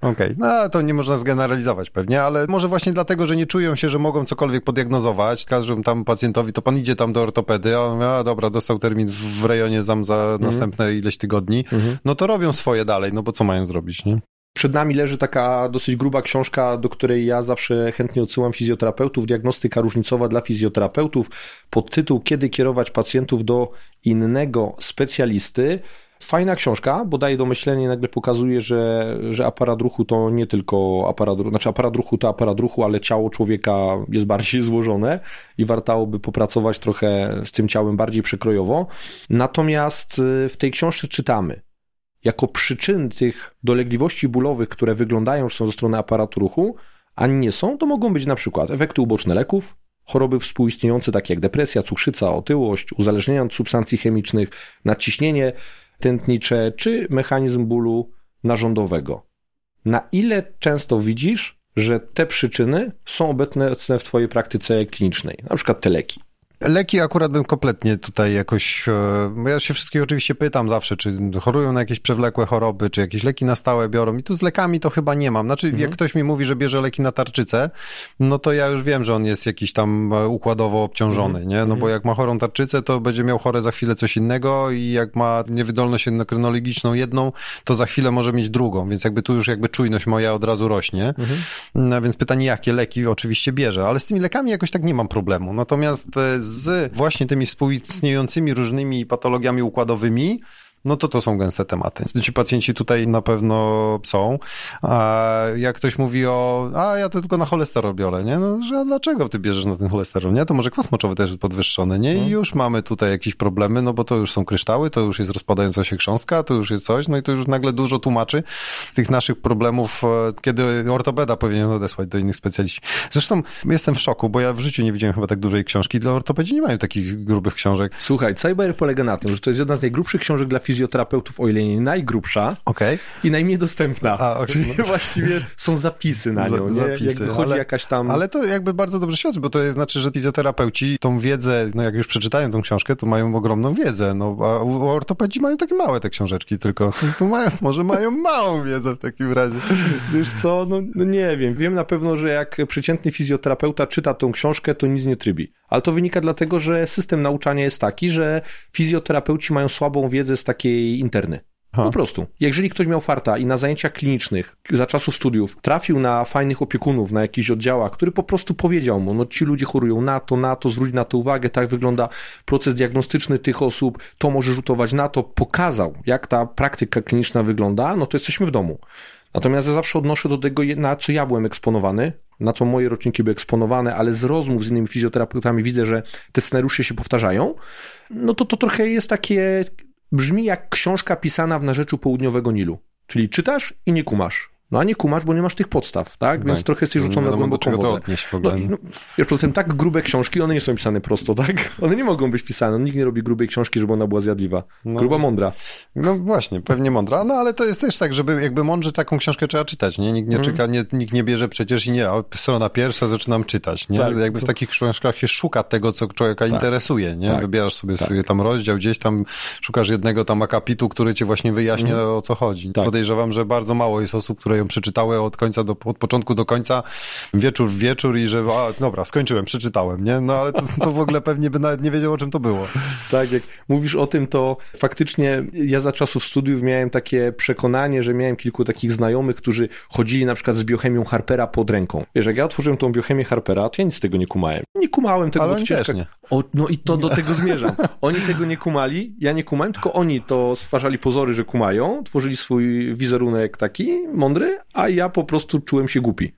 B: Okej, okay. no to nie można zgeneralizować pewnie, ale może właśnie dlatego, że nie czują się, że mogą cokolwiek podiagnozować. Każą tam pacjentowi, to pan idzie tam do ortopedy, a on a dobra, dostał termin w rejonie zam za mhm. następne ileś tygodni, mhm. no to robią swoje dalej, no bo co mają zrobić, nie?
A: Przed nami leży taka dosyć gruba książka, do której ja zawsze chętnie odsyłam fizjoterapeutów, diagnostyka różnicowa dla fizjoterapeutów, pod tytuł Kiedy kierować pacjentów do innego specjalisty. Fajna książka, bo daje do myślenia nagle pokazuje, że, że aparat ruchu to nie tylko aparat ruchu, znaczy aparat ruchu to aparat ruchu, ale ciało człowieka jest bardziej złożone i warto by popracować trochę z tym ciałem bardziej przekrojowo. Natomiast y, w tej książce czytamy, jako przyczyn tych dolegliwości bólowych, które wyglądają, że są ze strony aparatu ruchu, a nie są, to mogą być na przykład efekty uboczne leków, choroby współistniejące takie jak depresja, cukrzyca, otyłość, uzależnienia od substancji chemicznych, nadciśnienie tętnicze czy mechanizm bólu narządowego. Na ile często widzisz, że te przyczyny są obecne w Twojej praktyce klinicznej, na przykład te leki?
B: Leki akurat bym kompletnie tutaj jakoś. E, ja się wszystkich oczywiście pytam zawsze, czy chorują na jakieś przewlekłe choroby, czy jakieś leki na stałe biorą. I tu z lekami to chyba nie mam. Znaczy, mhm. jak ktoś mi mówi, że bierze leki na tarczycę, no to ja już wiem, że on jest jakiś tam e, układowo obciążony, mhm. nie? No mhm. bo jak ma chorą tarczycę, to będzie miał chore za chwilę coś innego, i jak ma niewydolność endokrynologiczną jedną, to za chwilę może mieć drugą. Więc jakby tu już jakby czujność moja od razu rośnie. Mhm. No, więc pytanie, jakie leki oczywiście bierze, ale z tymi lekami jakoś tak nie mam problemu. Natomiast e, z właśnie tymi współistniejącymi różnymi patologiami układowymi, no to to są gęste tematy. Ci pacjenci tutaj na pewno są. A jak ktoś mówi o, a ja to tylko na cholesterol biorę, nie? No, że a dlaczego ty bierzesz na ten cholesterol, nie? To może kwas moczowy też jest podwyższony, nie? I mhm. już mamy tutaj jakieś problemy, no bo to już są kryształy, to już jest rozpadająca się chrząstka, to już jest coś, no i to już nagle dużo tłumaczy tych naszych problemów, e, kiedy ortopeda powinien odesłać do innych specjaliści. Zresztą jestem w szoku, bo ja w życiu nie widziałem chyba tak dużej książki. Dla ortopedzi nie mają takich grubych książek.
A: Słuchaj, Cyber polega na tym, że to jest jedna z najgrubszych książek dla fizjoterapeutów fizjoterapeutów, o ile nie najgrubsza
B: okay.
A: i najmniej dostępna. A, okay. Czyli właściwie są zapisy na nią, nie? Zapisy, jak wychodzi ale, jakaś tam...
B: Ale to jakby bardzo dobrze świadczy, bo to znaczy, że fizjoterapeuci tą wiedzę, no jak już przeczytają tą książkę, to mają ogromną wiedzę, no a ortopedzi mają takie małe te książeczki tylko. Mają, może mają małą wiedzę w takim razie.
A: Wiesz co, no, no nie wiem. Wiem na pewno, że jak przeciętny fizjoterapeuta czyta tą książkę, to nic nie trybi. Ale to wynika dlatego, że system nauczania jest taki, że fizjoterapeuci mają słabą wiedzę z takiej interny. Ha. Po prostu. Jeżeli ktoś miał farta i na zajęciach klinicznych za czasów studiów trafił na fajnych opiekunów na jakichś oddziałach, który po prostu powiedział mu, no ci ludzie chorują na to, na to, zwróć na to uwagę, tak wygląda proces diagnostyczny tych osób, to może rzutować na to, pokazał, jak ta praktyka kliniczna wygląda, no to jesteśmy w domu. Natomiast ja zawsze odnoszę do tego, na co ja byłem eksponowany, na co moje roczniki były eksponowane, ale z rozmów z innymi fizjoterapeutami widzę, że te scenariusze się powtarzają, no to to trochę jest takie, brzmi jak książka pisana w narzeczu południowego Nilu. Czyli czytasz i nie kumasz. No a nie kumasz, bo nie masz tych podstaw, tak? Więc tak. trochę jesteś rzucony na głęboką wodę. To odnieść w ogóle. No, no, poza tym tak grube książki, one nie są pisane prosto, tak? One nie mogą być pisane. Nikt nie robi grubej książki, żeby ona była zjadliwa. No, Gruba, mądra.
B: No właśnie, pewnie mądra. No ale to jest też tak, żeby jakby mądrze taką książkę trzeba czytać, nie? Nikt nie hmm. czeka, nie, nikt nie bierze przecież i nie, a strona pierwsza zaczynam czytać, nie? Tak, jakby w takich książkach się szuka tego, co człowieka tak. interesuje, nie? Tak. Wybierasz sobie tak. swój tam rozdział, gdzieś tam szukasz jednego tam akapitu, który ci właśnie wyjaśnia, hmm. o co chodzi. Tak. Podejrzewam, że bardzo mało jest osób, które które ją przeczytały od końca do, od początku do końca, wieczór w wieczór i że, a, dobra, skończyłem, przeczytałem, nie? No ale to, to w ogóle pewnie by nawet nie wiedział, o czym to było.
A: Tak, jak mówisz o tym, to faktycznie ja za czasów studiów miałem takie przekonanie, że miałem kilku takich znajomych, którzy chodzili na przykład z biochemią Harpera pod ręką. Wiesz, jak ja otworzyłem tą biochemię Harpera, to ja nic z tego nie kumałem. Nie kumałem tego,
B: Ale
A: ścieżka...
B: też nie.
A: O, no i to do tego zmierzam. Oni tego nie kumali, ja nie kumałem, tylko oni to stwarzali pozory, że kumają, tworzyli swój wizerunek taki mądry, a ja po prostu czułem się głupi.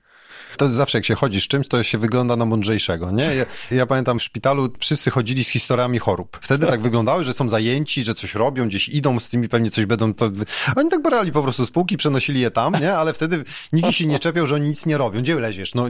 B: To zawsze jak się chodzi z czymś, to się wygląda na mądrzejszego, nie? Ja, ja pamiętam w szpitalu wszyscy chodzili z historiami chorób. Wtedy tak wyglądały, że są zajęci, że coś robią, gdzieś idą z tymi, pewnie coś będą, to... Oni tak brali po prostu spółki, przenosili je tam, nie? Ale wtedy nikt się nie czepiał, że oni nic nie robią. Gdzie leziesz? No,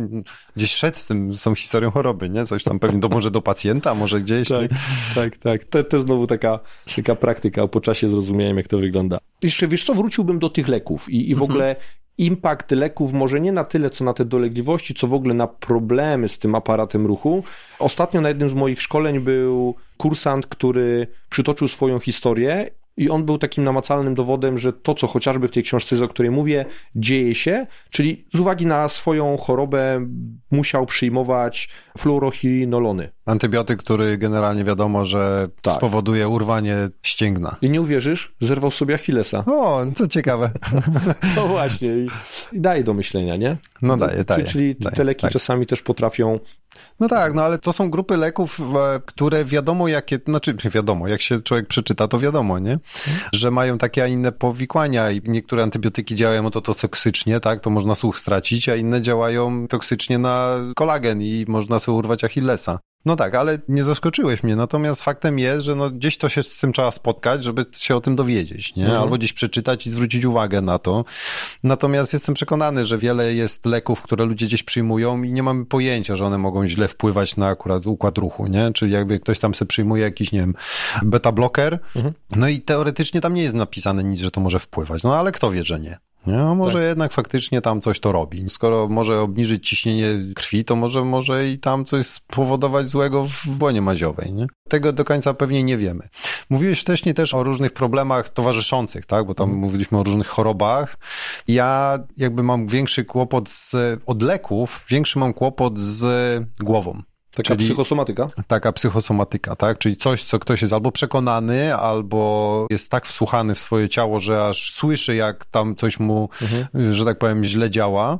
B: gdzieś szedł z tym, z tą historią choroby, nie? Coś tam pewnie, do, może do pacjenta, może gdzieś.
A: Tak, tak, tak. To, to znowu taka, taka praktyka, po czasie zrozumiałem, jak to wygląda. Jeszcze, wiesz co, wróciłbym do tych leków i, i w ogóle impact leków może nie na tyle, co na te dolegliwości, co w ogóle na problemy z tym aparatem ruchu. Ostatnio na jednym z moich szkoleń był kursant, który przytoczył swoją historię i on był takim namacalnym dowodem, że to, co chociażby w tej książce, o której mówię, dzieje się, czyli z uwagi na swoją chorobę musiał przyjmować fluorochinolony.
B: Antybiotyk, który generalnie wiadomo, że
A: Tak.
B: spowoduje urwanie ścięgna.
A: I nie uwierzysz, zerwał sobie Achillesa.
B: O, co ciekawe.
A: No właśnie. I, i daje do myślenia, nie?
B: No daje, daje.
A: Czyli, czyli
B: daje,
A: te leki
B: daje.
A: czasami też potrafią.
B: No tak, no ale to są grupy leków, które wiadomo jakie, znaczy wiadomo, jak się człowiek przeczyta, to wiadomo, nie? Że mają takie, a inne powikłania i niektóre antybiotyki działają to, to toksycznie, tak? To można słuch stracić, a inne działają toksycznie na kolagen i można sobie urwać Achillesa. No tak, ale nie zaskoczyłeś mnie. Natomiast faktem jest, że no gdzieś to się z tym trzeba spotkać, żeby się o tym dowiedzieć, nie?
A: Mhm.
B: Albo gdzieś przeczytać i zwrócić uwagę na to. Natomiast jestem przekonany, że wiele jest leków, które ludzie gdzieś przyjmują i nie mamy pojęcia, że one mogą źle wpływać na akurat układ ruchu, nie? Czyli jakby ktoś tam sobie przyjmuje jakiś, nie wiem, beta bloker, no i teoretycznie tam nie jest napisane nic, że to może wpływać. No ale kto wie, że nie? No może jednak faktycznie tam coś to robi. Skoro może obniżyć ciśnienie krwi, to może, może i tam coś spowodować złego w błonie maziowej. Nie? Tego do końca pewnie nie wiemy. Mówiłeś wcześniej też o różnych problemach towarzyszących, tak? Bo tam mówiliśmy o różnych chorobach. Ja jakby mam większy kłopot z, od leków, większy mam kłopot z głową.
A: Taka
B: Czyli-
A: psychosomatyka.
B: Taka psychosomatyka, tak? Czyli coś, co ktoś jest albo przekonany, albo jest tak wsłuchany w swoje ciało, że aż słyszy, jak tam coś mu, że tak powiem, źle działa.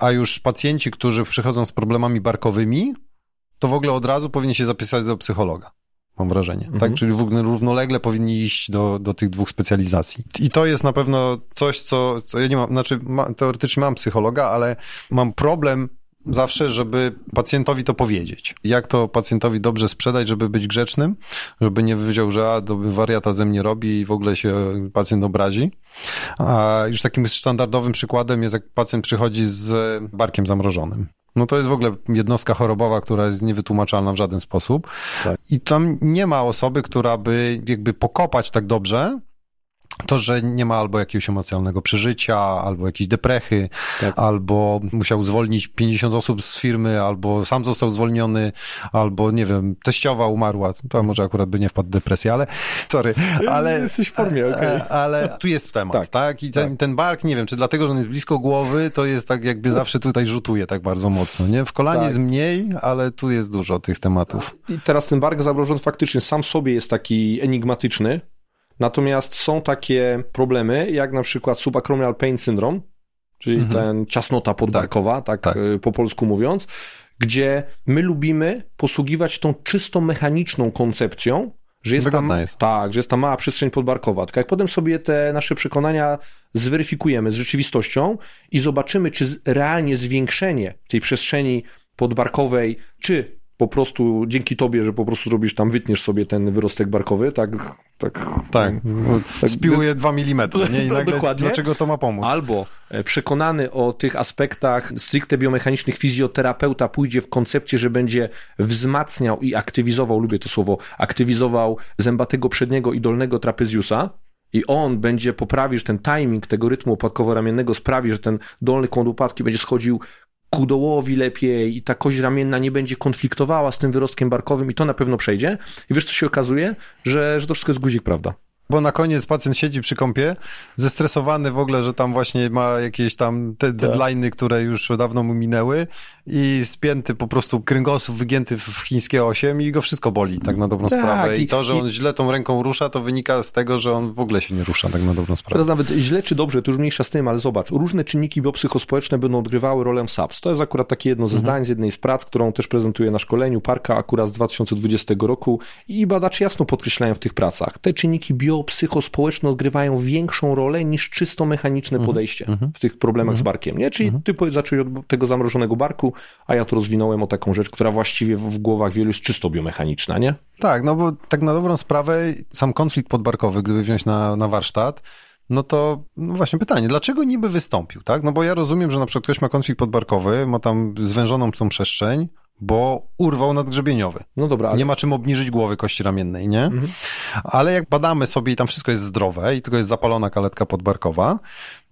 B: A już pacjenci, którzy przychodzą z problemami barkowymi, to w ogóle od razu powinni się zapisać do psychologa. Mam wrażenie. Tak? Czyli w ogóle równolegle powinni iść do, do tych dwóch specjalizacji. I to jest na pewno coś, co, co ja nie mam, znaczy ma, teoretycznie mam psychologa, ale mam problem zawsze, żeby pacjentowi to powiedzieć. Jak to pacjentowi dobrze sprzedać, żeby być grzecznym, żeby nie wziął, że a, to wariata ze mnie robi i w ogóle się pacjent obrazi. A już takim standardowym przykładem jest, jak pacjent przychodzi z barkiem zamrożonym. No to jest w ogóle jednostka chorobowa, która jest niewytłumaczalna w żaden sposób.
A: Tak.
B: I tam nie ma osoby, która by jakby pokopać tak dobrze, to, że nie ma albo jakiegoś emocjonalnego przeżycia, albo jakiejś deprechy,
A: Tak.
B: albo musiał zwolnić 50 osób z firmy, albo sam został zwolniony, albo nie wiem, teściowa umarła. To może akurat by nie wpadł w depresję, ale sorry, ale...
A: Jesteś w formie, okej.
B: E, Ale tu jest temat, tak?
A: Tak,
B: I ten, ten bark, nie wiem, czy dlatego, że on jest blisko głowy, to jest tak jakby zawsze tutaj rzutuje tak bardzo mocno, nie? W kolanie
A: Tak.
B: jest mniej, ale tu jest dużo tych tematów.
A: I teraz ten bark zamrożony faktycznie sam sobie jest taki enigmatyczny, natomiast są takie problemy, jak na przykład subacromial pain syndrome, czyli ten ciasnota podbarkowa, tak,
B: tak.
A: y, po polsku mówiąc, gdzie my lubimy posługiwać tą czysto mechaniczną koncepcją, że jest tam,
B: jest.
A: tak, że jest ta mała przestrzeń podbarkowa. Tylko jak potem sobie te nasze przekonania zweryfikujemy z rzeczywistością i zobaczymy, czy realnie zwiększenie tej przestrzeni podbarkowej, czy po prostu dzięki tobie, że po prostu zrobisz tam, wytniesz sobie ten wyrostek barkowy, tak, tak,
B: Tak,
A: tak
B: spiłuje dwa milimetry, nie? I
A: No,
B: nagle,
A: dokładnie.
B: dlaczego to ma pomóc?
A: Albo e, przekonany o tych aspektach stricte biomechanicznych fizjoterapeuta pójdzie w koncepcję, że będzie wzmacniał i aktywizował, lubię to słowo, aktywizował zębatego przedniego i dolnego trapezjusa i on będzie poprawił, że ten timing tego rytmu opadkowo-ramiennego sprawi, że ten dolny kąt łopatki będzie schodził ku dołowi lepiej i ta kość ramienna nie będzie konfliktowała z tym wyrostkiem barkowym i to na pewno przejdzie. I wiesz, co się okazuje? Że, że to wszystko jest guzik, prawda?
B: Bo na koniec pacjent siedzi przy kąpie, zestresowany w ogóle, że tam właśnie ma jakieś tam te tak. deadline'y, które już dawno mu minęły i spięty po prostu kręgosłup wygięty w chińskie 8 i go wszystko boli, tak na dobrą tak, sprawę. I, I to, że on i... źle tą ręką rusza, to wynika z tego, że on w ogóle się nie rusza, tak na dobrą sprawę.
A: Teraz nawet źle czy dobrze, to już mniejsza z tym, ale zobacz, różne czynniki biopsychospołeczne będą odgrywały rolę SAPS. To jest akurat takie jedno ze mhm. zdań z jednej z prac, którą też prezentuję na szkoleniu Parka akurat z 2020 roku i badacze jasno podkreślają w tych pracach. Te czynniki biopsychospołeczne odgrywają większą rolę niż czysto mechaniczne mhm. podejście mhm. w tych problemach z barkiem, nie? Czyli ty zacząłeś od tego zamrożonego barku, a ja to rozwinąłem o taką rzecz, która właściwie w głowach wielu jest czysto biomechaniczna, nie?
B: Tak, no bo tak na dobrą sprawę sam konflikt podbarkowy, gdyby wziąć na, na warsztat, no to no właśnie pytanie, dlaczego niby wystąpił, tak? No bo ja rozumiem, że na przykład ktoś ma konflikt podbarkowy, ma tam zwężoną tą przestrzeń, bo urwał nadgrzebieniowy. No dobra. Ale... Nie ma czym obniżyć głowy kości ramiennej, nie? Mhm. Ale jak badamy sobie i tam wszystko jest zdrowe i tylko jest zapalona kaletka podbarkowa,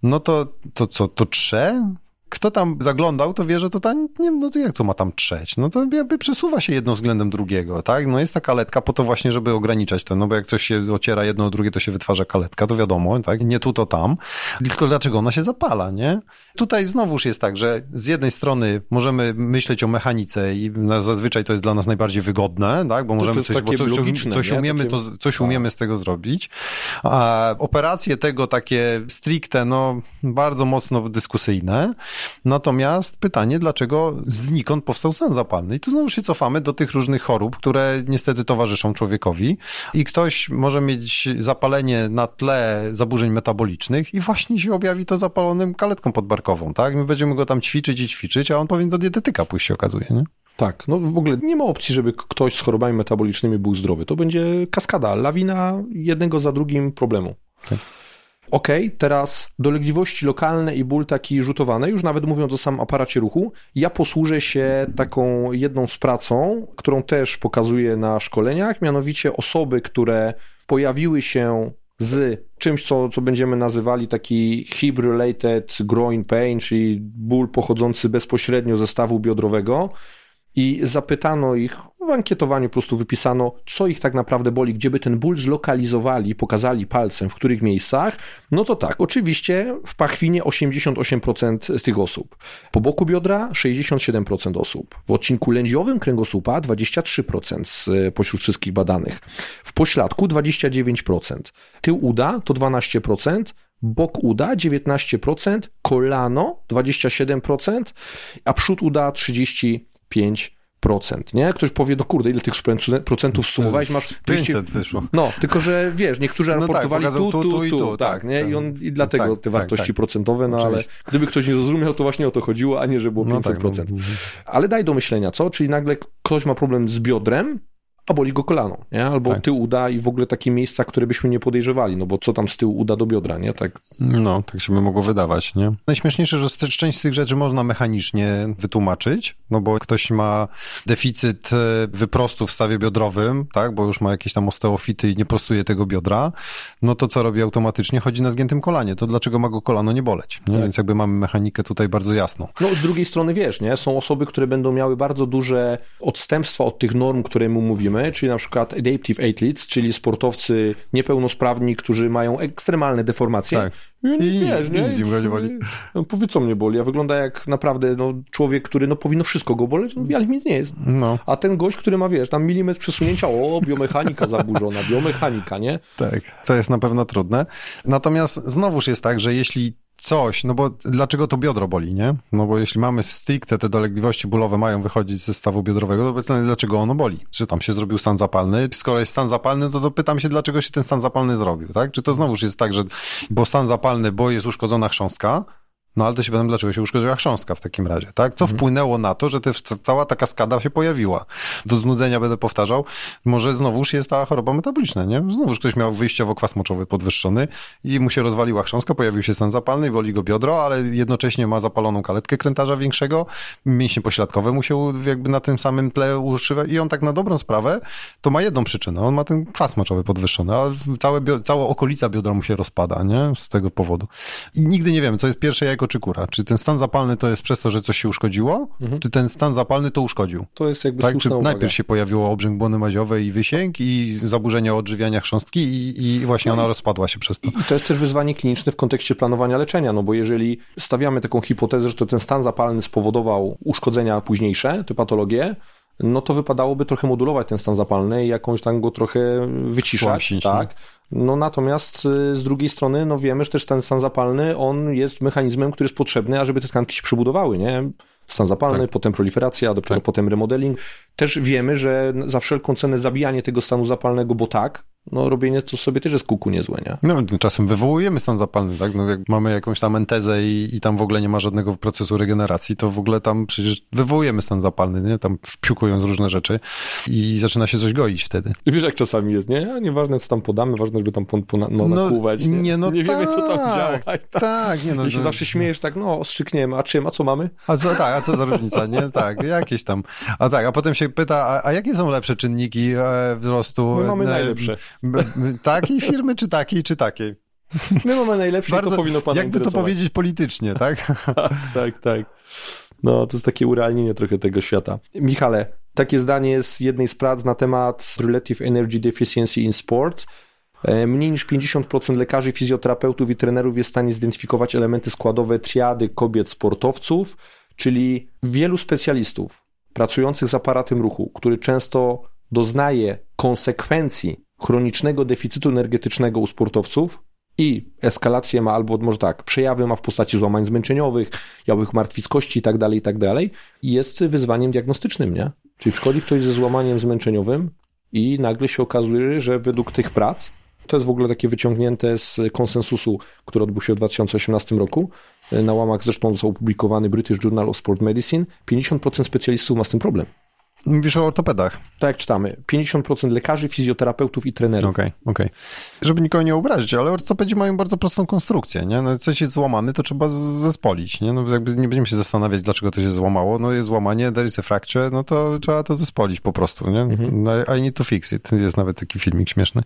B: no to, to co, to trze? Kto tam zaglądał, to wie, że to tam, nie no to jak to ma tam trzeć? No to jakby przesuwa się jedno względem drugiego, tak? No jest ta kaletka po to właśnie, żeby ograniczać to, no bo jak coś się ociera jedno o drugie, to się wytwarza kaletka, to wiadomo, tak? Nie tu, to tam. Tylko dlaczego ona się zapala, nie? Tutaj znowuż jest tak, że z jednej strony możemy myśleć o mechanice i zazwyczaj to jest dla nas najbardziej wygodne, tak? Bo możemy coś, bo coś, coś umiemy, to, coś umiemy z tego zrobić. A operacje tego takie stricte, no bardzo mocno dyskusyjne. Natomiast pytanie, dlaczego znikąd powstał stan zapalny? I tu znowu się cofamy do tych różnych chorób, które niestety towarzyszą człowiekowi i ktoś może mieć zapalenie na tle zaburzeń metabolicznych i właśnie się objawi to zapalonym kaletką podbarkową, tak? My będziemy go tam ćwiczyć i ćwiczyć, a on powinien do dietetyka pójść się okazuje, nie?
A: Tak, no w ogóle nie ma opcji, żeby ktoś z chorobami metabolicznymi był zdrowy. To będzie kaskada, lawina jednego za drugim problemu. Tak. Ok, teraz dolegliwości lokalne i ból taki rzutowany, już nawet mówiąc o samym aparacie ruchu, ja posłużę się taką jedną z pracą, którą też pokazuję na szkoleniach, mianowicie osoby, które pojawiły się z czymś, co, co będziemy nazywali taki hip-related groin pain, czyli ból pochodzący bezpośrednio ze stawu biodrowego i zapytano ich, w ankietowaniu po prostu wypisano, co ich tak naprawdę boli, gdzieby ten ból zlokalizowali, pokazali palcem, w których miejscach, no to tak, oczywiście w pachwinie 88% z tych osób, po boku biodra 67% osób, w odcinku lędziowym kręgosłupa 23% z, e, pośród wszystkich badanych, w pośladku 29%, tył uda to 12%, bok uda 19%, kolano 27%, a przód uda 30%. 5%, nie? Ktoś powie, no kurde, ile tych procentów sumowałeś, masz...
B: 500 wyszło.
A: No, tylko że wiesz, niektórzy no tak, raportowali tak, tu, tu, tu, tu, i tu, tak, tak, nie? I, tak. on, i dlatego tak, te wartości procentowe, no Oczywiście. ale gdyby ktoś nie zrozumiał, to właśnie o to chodziło, a nie, że było 500%. No no. Ale daj do myślenia, co? Czyli nagle ktoś ma problem z biodrem, a boli go kolano, nie? Albo tak. tył uda i w ogóle takie miejsca, które byśmy nie podejrzewali, no bo co tam z tyłu uda do biodra, nie? Tak.
B: No, tak się by mogło wydawać, nie? Najśmieszniejsze, że część z tych rzeczy można mechanicznie wytłumaczyć, no bo ktoś ma deficyt e, wyprostu w stawie biodrowym, tak? Bo już ma jakieś tam osteofity i nie prostuje tego biodra, no to co robi automatycznie? Chodzi na zgiętym kolanie. To dlaczego ma go kolano nie boleć? Nie? Tak. Więc jakby mamy mechanikę tutaj bardzo jasną.
A: No, z drugiej strony wiesz, nie? Są osoby, które będą miały bardzo duże odstępstwa od tych norm, które mu mówimy, czyli na przykład adaptive athletes, czyli sportowcy niepełnosprawni, którzy mają ekstremalne deformacje. Tak.
B: I, I wiesz, nie? Nic go nie boli.
A: No, powiedz, co mnie boli. A wygląda jak naprawdę no, człowiek, który no, powinno wszystko go boleć, no, ale nic nie jest. No. A ten gość, który ma, wiesz, tam milimetr przesunięcia, o, biomechanika zaburzona, biomechanika, nie?
B: Tak, to jest na pewno trudne. Natomiast znowuż jest tak, że jeśli coś, no bo dlaczego to biodro boli, nie? No bo jeśli mamy stricte te dolegliwości bólowe mają wychodzić ze stawu biodrowego, to pytanie, dlaczego ono boli? Czy tam się zrobił stan zapalny? Skoro jest stan zapalny, to, to pytam się, dlaczego się ten stan zapalny zrobił, tak? Czy to znowuż jest tak, że bo stan zapalny, bo jest uszkodzona chrząstka, no ale to się pytam, dlaczego się uszkodziła chrząstka w takim razie, tak? Co mhm. wpłynęło na to, że te, cała taka skada się pojawiła? Do znudzenia będę powtarzał, może znowuż jest ta choroba metaboliczna, nie? Znowuż ktoś miał wyjściowo kwas moczowy podwyższony i mu się rozwaliła chrząstka, pojawił się stan zapalny, boli go biodro, ale jednocześnie ma zapaloną kaletkę krętarza większego, mięśnie pośladkowe mu się jakby na tym samym tle uszywa i on tak na dobrą sprawę to ma jedną przyczynę, on ma ten kwas moczowy podwyższony, a całe, cała okolica biodra mu się rozpada, nie? Z tego powodu. I nigdy nie wiemy, co jest pierwsze jajko jajko czy kura? Czy ten stan zapalny to jest przez to, że coś się uszkodziło, mhm. czy ten stan zapalny to uszkodził?
A: To jest jakby
B: tak,
A: czy
B: uwaga. najpierw się pojawiło obrzęk błony maziowej i wysięg i zaburzenia odżywiania chrząstki i, i właśnie no ona rozpadła się przez to.
A: I to jest też wyzwanie kliniczne w kontekście planowania leczenia, no bo jeżeli stawiamy taką hipotezę, że to ten stan zapalny spowodował uszkodzenia późniejsze, te patologie, no to wypadałoby trochę modulować ten stan zapalny i jakąś tam go trochę wyciszać. Słomsić, tak. No natomiast y, z drugiej strony, no wiemy, że też ten stan zapalny, on jest mechanizmem, który jest potrzebny, ażeby te tkanki się przebudowały, nie? Stan zapalny, tak. potem proliferacja, dopiero tak. potem remodeling. Też wiemy, że za wszelką cenę zabijanie tego stanu zapalnego, bo tak, no robienie to sobie też jest kuku niezłe, nie?
B: No, czasem wywołujemy stan zapalny, tak? No, jak mamy jakąś tam entezę i, i tam w ogóle nie ma żadnego procesu regeneracji, to w ogóle tam przecież wywołujemy stan zapalny, nie? Tam wpiukując różne rzeczy i zaczyna się coś goić wtedy.
A: I wiesz, jak czasami jest, nie? Nieważne, co tam podamy, ważne, żeby tam no, no, nakłuwać, nie? Nie, no nie tak, wiemy, co tam tak, działa. Tak, tak nie no. I się no, zawsze śmiejesz tak, no, ostrzykniemy, a czym, a co mamy?
B: A co, tak, a co za różnica, nie? Tak, jakieś tam. A tak, a potem się pyta, a, a jakie są lepsze czynniki e, wzrostu?
A: My mamy e,
B: Takiej firmy, czy takiej, czy takiej?
A: My mamy najlepsze Bardzo, to powinno pana
B: Jakby to powiedzieć politycznie, tak?
A: tak, tak. No, to jest takie urealnienie trochę tego świata. Michale, takie zdanie jest jednej z prac na temat Relative Energy Deficiency in Sport. E, mniej niż 50% lekarzy, fizjoterapeutów i trenerów jest w stanie zidentyfikować elementy składowe triady kobiet sportowców, czyli wielu specjalistów pracujących z aparatem ruchu, który często doznaje konsekwencji chronicznego deficytu energetycznego u sportowców i eskalację ma, albo może tak, przejawy ma w postaci złamań zmęczeniowych, jałych martwic kości i tak dalej, i tak dalej, jest wyzwaniem diagnostycznym, nie? Czyli przychodzi ktoś ze złamaniem zmęczeniowym i nagle się okazuje, że według tych prac, to jest w ogóle takie wyciągnięte z konsensusu, który odbył się w 2018 roku, na łamach zresztą został opublikowany British Journal of Sport Medicine, 50% specjalistów ma z tym problem.
B: Mówisz o ortopedach.
A: Tak jak czytamy. 50% lekarzy, fizjoterapeutów i trenerów.
B: Okej, okay, okej. Okay. Żeby nikogo nie obrazić, ale ortopedzi mają bardzo prostą konstrukcję, nie? No, coś jest złamany, to trzeba zespolić, nie? No jakby nie będziemy się zastanawiać, dlaczego to się złamało. No jest złamanie, there is a fracture, no to trzeba to zespolić po prostu, nie? Mhm. No, I need to fix it. Jest nawet taki filmik śmieszny.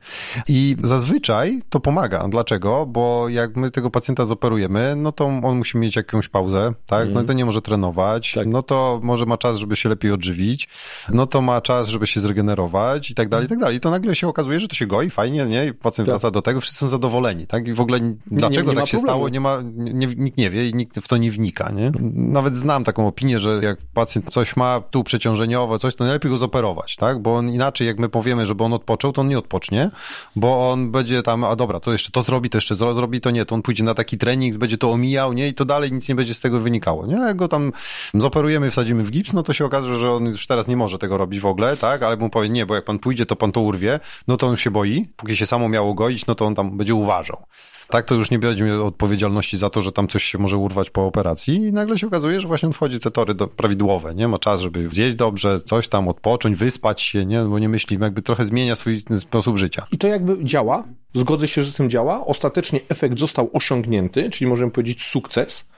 B: I zazwyczaj to pomaga. Dlaczego? Bo jak my tego pacjenta zoperujemy, no to on musi mieć jakąś pauzę, tak? No i mhm. to nie może trenować, tak. no to może ma czas, żeby się lepiej odżywić no to ma czas, żeby się zregenerować i tak dalej, i tak dalej. I to nagle się okazuje, że to się goi, fajnie, nie? I pacjent tak. wraca do tego, wszyscy są zadowoleni, tak? I w ogóle dlaczego nie, nie tak się problemu. stało, nie ma, nie, nikt nie wie i nikt w to nie wnika, nie? Nawet znam taką opinię, że jak pacjent coś ma tu przeciążeniowo, coś, to najlepiej go zoperować, tak? Bo on inaczej, jak my powiemy, żeby on odpoczął, to on nie odpocznie, bo on będzie tam, a dobra, to jeszcze to zrobi, to jeszcze to zrobi, to nie, to on pójdzie na taki trening, będzie to omijał, nie? I to dalej nic nie będzie z tego wynikało, nie? Jak go tam zoperujemy, wsadzimy w gips, no to się okaże, że on już teraz nie może tego robić w ogóle, tak? Ale mu powie, nie, bo jak pan pójdzie, to pan to urwie, no to on się boi. Póki się samo miało goić, no to on tam będzie uważał. Tak, to już nie będzie odpowiedzialności za to, że tam coś się może urwać po operacji i nagle się okazuje, że właśnie on wchodzi te tory do, prawidłowe, nie? Ma czas, żeby zjeść dobrze, coś tam odpocząć, wyspać się, nie? Bo nie myśli, jakby trochę zmienia swój sposób życia.
A: I to jakby działa, zgodzę się, że tym działa. Ostatecznie efekt został osiągnięty, czyli możemy powiedzieć sukces.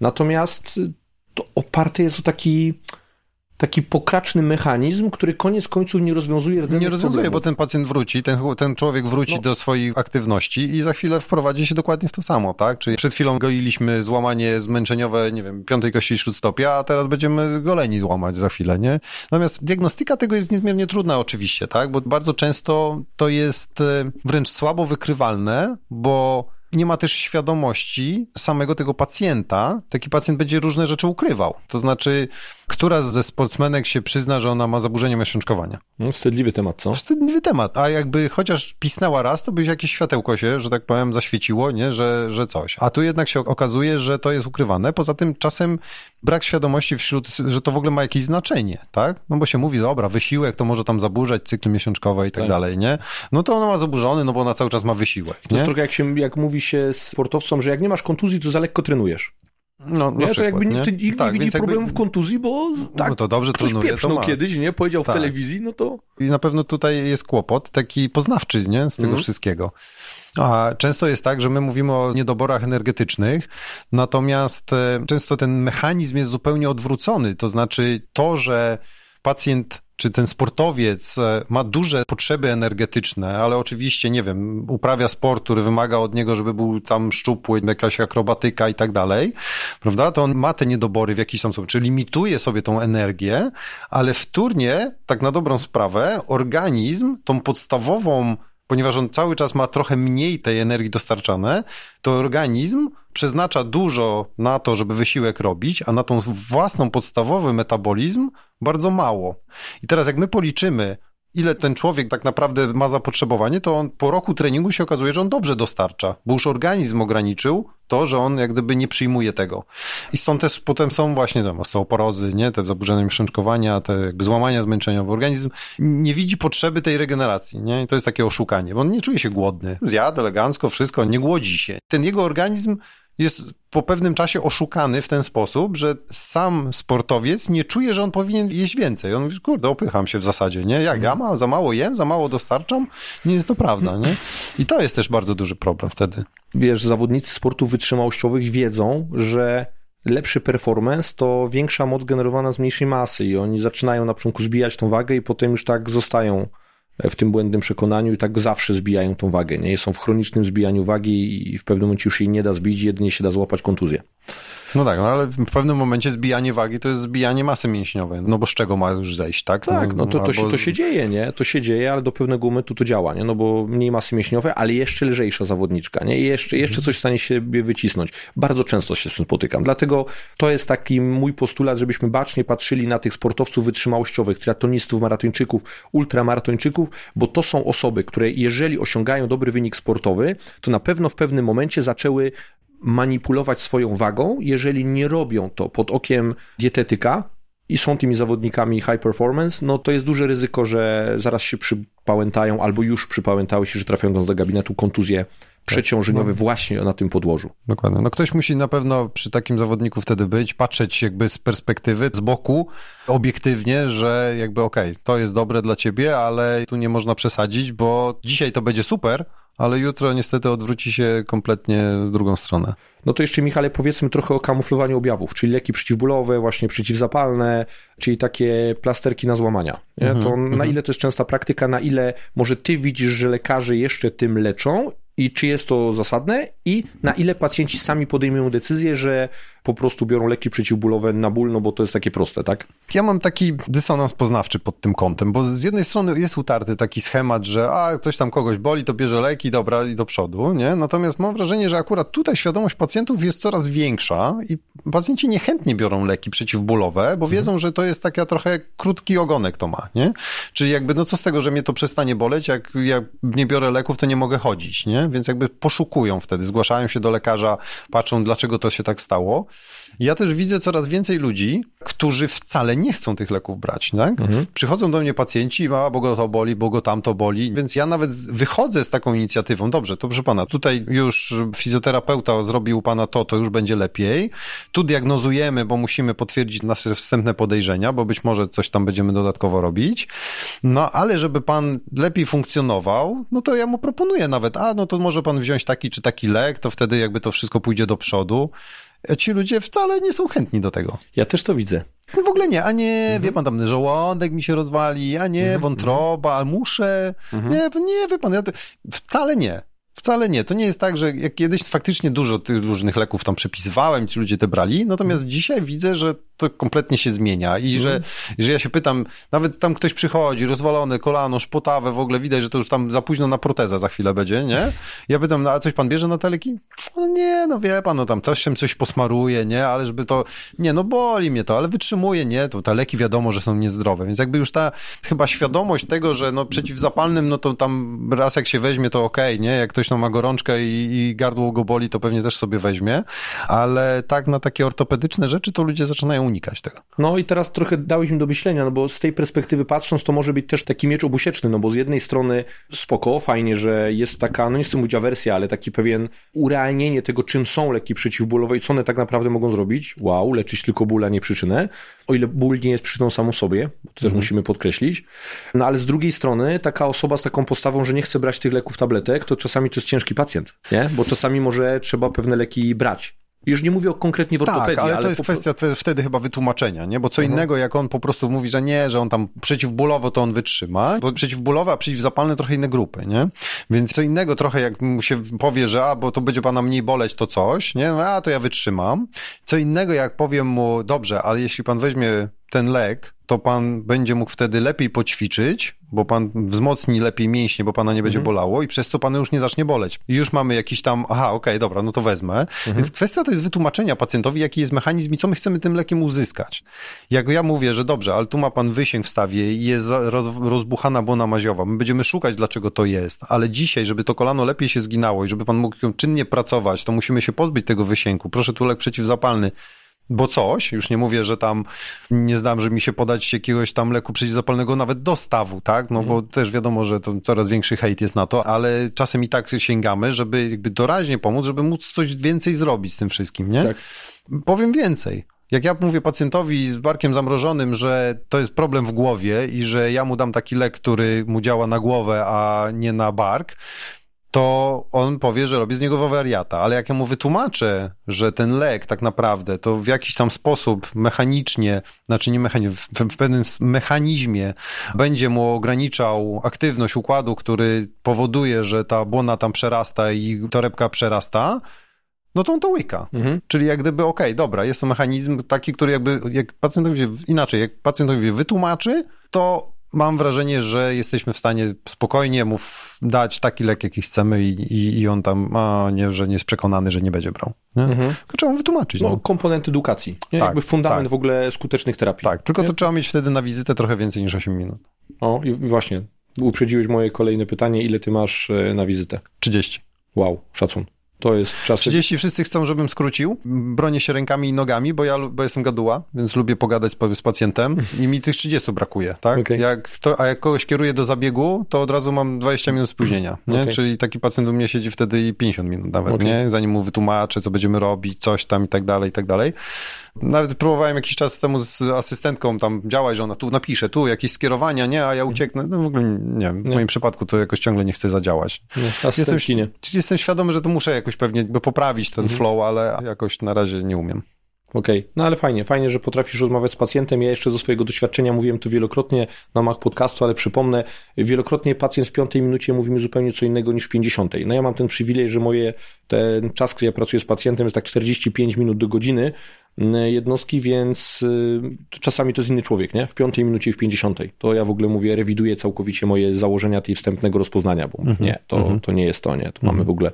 A: Natomiast to oparte jest o taki taki pokraczny mechanizm, który koniec końców nie rozwiązuje rdzennych
B: Nie rozwiązuje, problemów. bo ten pacjent wróci, ten, ten człowiek wróci no. do swojej aktywności i za chwilę wprowadzi się dokładnie w to samo, tak? Czyli przed chwilą goiliśmy złamanie zmęczeniowe, nie wiem, piątej kości śródstopia, a teraz będziemy goleni złamać za chwilę, nie? Natomiast diagnostyka tego jest niezmiernie trudna oczywiście, tak? Bo bardzo często to jest e, wręcz słabo wykrywalne, bo nie ma też świadomości samego tego pacjenta. Taki pacjent będzie różne rzeczy ukrywał. To znaczy, która ze sportsmenek się przyzna, że ona ma zaburzenie miesiączkowania?
A: No, wstydliwy temat, co?
B: Wstydliwy temat. A jakby chociaż pisnęła raz, to by jakieś światełko się, że tak powiem, zaświeciło, nie? Że, że coś. A tu jednak się okazuje, że to jest ukrywane. Poza tym czasem brak świadomości wśród, że to w ogóle ma jakieś znaczenie, tak? No bo się mówi, dobra, wysiłek to może tam zaburzać cykl miesiączkowy i tak, tak. dalej, nie? No to ona ma zaburzony, no bo ona cały czas ma wysiłek.
A: To jest trochę jak się, jak mówi się sportowcom, że jak nie masz kontuzji, to za lekko trenujesz. No, nie? Przykład, to jakby nikt, nie, nikt tak, nie widzi problemów jakby... kontuzji, bo tak, no to dobrze ktoś trenuje, pieprznął kiedyś, nie? Powiedział tak. w telewizji, no to...
B: I na pewno tutaj jest kłopot taki poznawczy, nie? Z tego mm. wszystkiego. A często jest tak, że my mówimy o niedoborach energetycznych, natomiast e, często ten mechanizm jest zupełnie odwrócony. To znaczy to, że pacjent czy ten sportowiec e, ma duże potrzeby energetyczne, ale oczywiście, nie wiem, uprawia sport, który wymaga od niego, żeby był tam szczupły, jakaś akrobatyka i tak dalej, prawda? To on ma te niedobory w jakiś tam sposób, czy limituje sobie tą energię, ale wtórnie, tak na dobrą sprawę, organizm tą podstawową ponieważ on cały czas ma trochę mniej tej energii dostarczane, to organizm przeznacza dużo na to, żeby wysiłek robić, a na tą własną podstawowy metabolizm bardzo mało. I teraz jak my policzymy, ile ten człowiek tak naprawdę ma zapotrzebowanie, to on po roku treningu się okazuje, że on dobrze dostarcza, bo już organizm ograniczył to, że on jak gdyby nie przyjmuje tego. I stąd też potem są właśnie tam osteoporozy, nie, te zaburzenia miesiączkowania, te jakby złamania zmęczeniowe. Organizm nie widzi potrzeby tej regeneracji, nie, i to jest takie oszukanie, bo on nie czuje się głodny. Zjadł elegancko wszystko, nie głodzi się. Ten jego organizm jest po pewnym czasie oszukany w ten sposób, że sam sportowiec nie czuje, że on powinien jeść więcej. On mówi, kurde, opycham się w zasadzie, nie? Jak ja za mało jem, za mało dostarczam? Nie jest to prawda, nie? I to jest też bardzo duży problem wtedy.
A: Wiesz, zawodnicy sportów wytrzymałościowych wiedzą, że lepszy performance to większa moc generowana z mniejszej masy i oni zaczynają na początku zbijać tą wagę i potem już tak zostają w tym błędnym przekonaniu i tak zawsze zbijają tą wagę. Nie są w chronicznym zbijaniu wagi i w pewnym momencie już jej nie da zbić, jedynie się da złapać kontuzję.
B: No tak, no ale w pewnym momencie zbijanie wagi to jest zbijanie masy mięśniowej, no bo z czego ma już zejść, tak?
A: Tak,
B: no,
A: no to, to, się, to się dzieje, nie? To się dzieje, ale do pewnego momentu to działa, nie? No bo mniej masy mięśniowej, ale jeszcze lżejsza zawodniczka, nie? I jeszcze, jeszcze coś w stanie siebie wycisnąć. Bardzo często się z tym spotykam, dlatego to jest taki mój postulat, żebyśmy bacznie patrzyli na tych sportowców wytrzymałościowych, triatlonistów, maratończyków, ultramaratończyków, bo to są osoby, które jeżeli osiągają dobry wynik sportowy, to na pewno w pewnym momencie zaczęły manipulować swoją wagą, jeżeli nie robią to pod okiem dietetyka i są tymi zawodnikami high performance, no to jest duże ryzyko, że zaraz się przypałętają albo już przypałętały się, że trafią do gabinetu kontuzje przeciążeniowe no. właśnie na tym podłożu.
B: Dokładnie. No ktoś musi na pewno przy takim zawodniku wtedy być, patrzeć jakby z perspektywy, z boku, obiektywnie, że jakby okej, okay, to jest dobre dla ciebie, ale tu nie można przesadzić, bo dzisiaj to będzie super, ale jutro niestety odwróci się kompletnie w drugą stronę.
A: No to jeszcze, Michale, powiedzmy trochę o kamuflowaniu objawów, czyli leki przeciwbólowe, właśnie przeciwzapalne, czyli takie plasterki na złamania. Mm -hmm, to mm -hmm. na ile to jest częsta praktyka, na ile może ty widzisz, że lekarze jeszcze tym leczą i czy jest to zasadne i na ile pacjenci sami podejmują decyzję, że po prostu biorą leki przeciwbólowe na ból, no bo to jest takie proste, tak?
B: Ja mam taki dysonans poznawczy pod tym kątem, bo z jednej strony jest utarty taki schemat, że a, ktoś tam kogoś boli, to bierze leki, dobra, i do przodu, nie? Natomiast mam wrażenie, że akurat tutaj świadomość pacjentów jest coraz większa i pacjenci niechętnie biorą leki przeciwbólowe, bo mhm. wiedzą, że to jest taka trochę krótki ogonek to ma, nie? Czyli jakby, no co z tego, że mnie to przestanie boleć, jak ja nie biorę leków, to nie mogę chodzić, nie? Więc jakby poszukują wtedy, zgłaszają się do lekarza, patrzą, dlaczego to się tak stało. Ja też widzę coraz więcej ludzi, którzy wcale nie chcą tych leków brać, tak? Mhm. Przychodzą do mnie pacjenci, a bo go to boli, bo go tamto boli, więc ja nawet wychodzę z taką inicjatywą. Dobrze, to proszę pana, tutaj już fizjoterapeuta zrobił pana to, to już będzie lepiej. Tu diagnozujemy, bo musimy potwierdzić nasze wstępne podejrzenia, bo być może coś tam będziemy dodatkowo robić. No, ale żeby pan lepiej funkcjonował, no to ja mu proponuję nawet, a no to może pan wziąć taki czy taki lek, to wtedy jakby to wszystko pójdzie do przodu ci ludzie wcale nie są chętni do tego.
A: Ja też to widzę.
B: W ogóle nie, a nie, mhm. wie pan, tam żołądek mi się rozwali, a nie, mhm. wątroba, muszę. Mhm. Nie, nie, wie pan, ja to, wcale nie. Wcale nie. To nie jest tak, że jak kiedyś faktycznie dużo tych różnych leków tam przepisywałem, ci ludzie te brali, natomiast mhm. dzisiaj widzę, że to kompletnie się zmienia i że, mhm. że ja się pytam, nawet tam ktoś przychodzi, rozwalone kolano, szpotawe, w ogóle widać, że to już tam za późno na proteza za chwilę będzie, nie? Ja pytam, no a coś pan bierze na teleki? No nie, no wie pan, no tam coś się coś posmaruje, nie? Ale żeby to, nie, no boli mnie to, ale wytrzymuje, nie? To te leki wiadomo, że są niezdrowe, więc jakby już ta chyba świadomość tego, że no przeciwzapalnym, no to tam raz jak się weźmie, to okej, okay, nie? Jak ktoś ma gorączkę i, i gardło go boli, to pewnie też sobie weźmie, ale tak na takie ortopedyczne rzeczy to ludzie zaczynają unikać tego.
A: No i teraz trochę dałeś mi do myślenia, no bo z tej perspektywy patrząc, to może być też taki miecz obusieczny, no bo z jednej strony spoko, fajnie, że jest taka, no nie chcę mówić awersja, ale taki pewien urealnienie tego, czym są leki przeciwbólowe i co one tak naprawdę mogą zrobić. Wow, leczyć tylko ból, a nie przyczynę. O ile ból nie jest przyczyną samą sobie, to też mhm. musimy podkreślić. No ale z drugiej strony taka osoba z taką postawą, że nie chce brać tych leków tabletek, to czasami to jest ciężki pacjent, nie? Bo czasami może trzeba pewne leki brać Już nie mówię o konkretnie w ortopedii,
B: tak, ale,
A: ale
B: to jest
A: po...
B: kwestia wtedy chyba wytłumaczenia, nie? Bo co
A: Mhm.
B: innego, jak on po prostu mówi, że nie, że on tam przeciwbólowo to on wytrzyma, bo przeciwbólowe, a przeciwzapalne trochę inne grupy, nie? Więc co innego trochę, jak mu się powie, że a, bo to będzie pana mniej boleć, to coś, nie? A, to ja wytrzymam. Co innego, jak powiem mu, dobrze, ale jeśli pan weźmie ten lek, to pan będzie mógł wtedy lepiej poćwiczyć, bo pan wzmocni lepiej mięśnie, bo pana nie będzie
A: Mhm.
B: bolało i przez to pana już nie zacznie boleć. I już mamy jakiś tam, aha, okej, dobra, no to wezmę.
A: Mhm.
B: Więc kwestia to jest wytłumaczenia pacjentowi, jaki jest mechanizm i co my chcemy tym lekiem uzyskać. Jak ja mówię, że dobrze, ale tu ma pan wysięg w stawie i jest roz, rozbuchana błona maziowa, my będziemy szukać, dlaczego to jest, ale dzisiaj, żeby to kolano lepiej się zginało i żeby pan mógł czynnie pracować, to musimy się pozbyć tego wysięgu. Proszę tu lek przeciwzapalny. Bo coś, już nie mówię, że tam nie zdam, że mi się podać jakiegoś tam leku przeciwzapalnego nawet do stawu, tak? No bo też wiadomo, że to coraz większy hejt jest na to, ale czasem i tak sięgamy, żeby jakby doraźnie pomóc, żeby móc coś więcej zrobić z tym wszystkim, nie?
A: Tak.
B: Powiem więcej. Jak ja mówię pacjentowi z barkiem zamrożonym, że to jest problem w głowie i że ja mu dam taki lek, który mu działa na głowę, a nie na bark, to on powie, że robi z niego wariata. Ale jak ja mu wytłumaczę, że ten lek tak naprawdę to w jakiś tam sposób mechanicznie, znaczy nie mechanicznie, w, w pewnym mechanizmie będzie mu ograniczał aktywność układu, który powoduje, że ta błona tam przerasta i torebka przerasta, no to on to łyka.
A: Mhm.
B: Czyli jak gdyby, okej, dobra, jest to mechanizm taki, który jakby, jak pacjentowi, inaczej, jak pacjentowi wytłumaczy, to mam wrażenie, że jesteśmy w stanie spokojnie mu dać taki lek, jaki chcemy i, i, i on tam, a nie, że nie jest przekonany, że nie będzie brał. Nie?
A: Mhm.
B: Tylko trzeba mu wytłumaczyć.
A: No,
B: No.
A: komponent edukacji. Nie?
B: Tak,
A: Jakby fundament
B: tak.
A: w ogóle skutecznych terapii.
B: Tak, tylko
A: Nie?
B: to trzeba mieć wtedy na wizytę trochę więcej niż 8 minut.
A: O, i właśnie, uprzedziłeś moje kolejne pytanie, ile ty masz e, na wizytę?
B: 30.
A: Wow, szacun. To jest czas...
B: 30 wszyscy chcą, żebym skrócił. Bronię się rękami i nogami, bo ja bo jestem gaduła, więc lubię pogadać z, z pacjentem i mi tych 30 brakuje, tak?
A: Okej.
B: Jak to, a jak kogoś kieruję do zabiegu, to od razu mam 20 minut spóźnienia, nie?
A: Okej.
B: Czyli taki pacjent u mnie siedzi wtedy i 50 minut nawet,
A: Okej.
B: nie? Zanim mu wytłumaczę, co będziemy robić, coś tam i tak dalej, i tak dalej. Nawet próbowałem jakiś czas temu z asystentką tam działać, że ona tu napisze, tu jakieś skierowania, nie? A ja ucieknę. No w ogóle nie wiem, w
A: Nie.
B: moim przypadku to jakoś ciągle nie chce zadziałać.
A: No, asystentki nie.
B: Jestem świadomy, że to muszę jakoś pewnie jakby poprawić ten
A: Mhm.
B: flow, ale jakoś na razie nie umiem.
A: Okej, no ale fajnie, fajnie, że potrafisz rozmawiać z pacjentem. Ja jeszcze ze swojego doświadczenia mówiłem to wielokrotnie na mach podcastu, ale przypomnę, wielokrotnie pacjent w piątej minucie mówi mi zupełnie co innego niż w pięćdziesiątej. No ja mam ten przywilej, że moje, ten czas, który ja pracuję z pacjentem jest tak 45 minut do godziny jednostki, więc y, czasami to jest inny człowiek, nie? W piątej minucie i w pięćdziesiątej. To ja w ogóle mówię, rewiduję całkowicie moje założenia tej wstępnego rozpoznania, bo mówię, nie, to, to nie jest to, nie, tu mamy w ogóle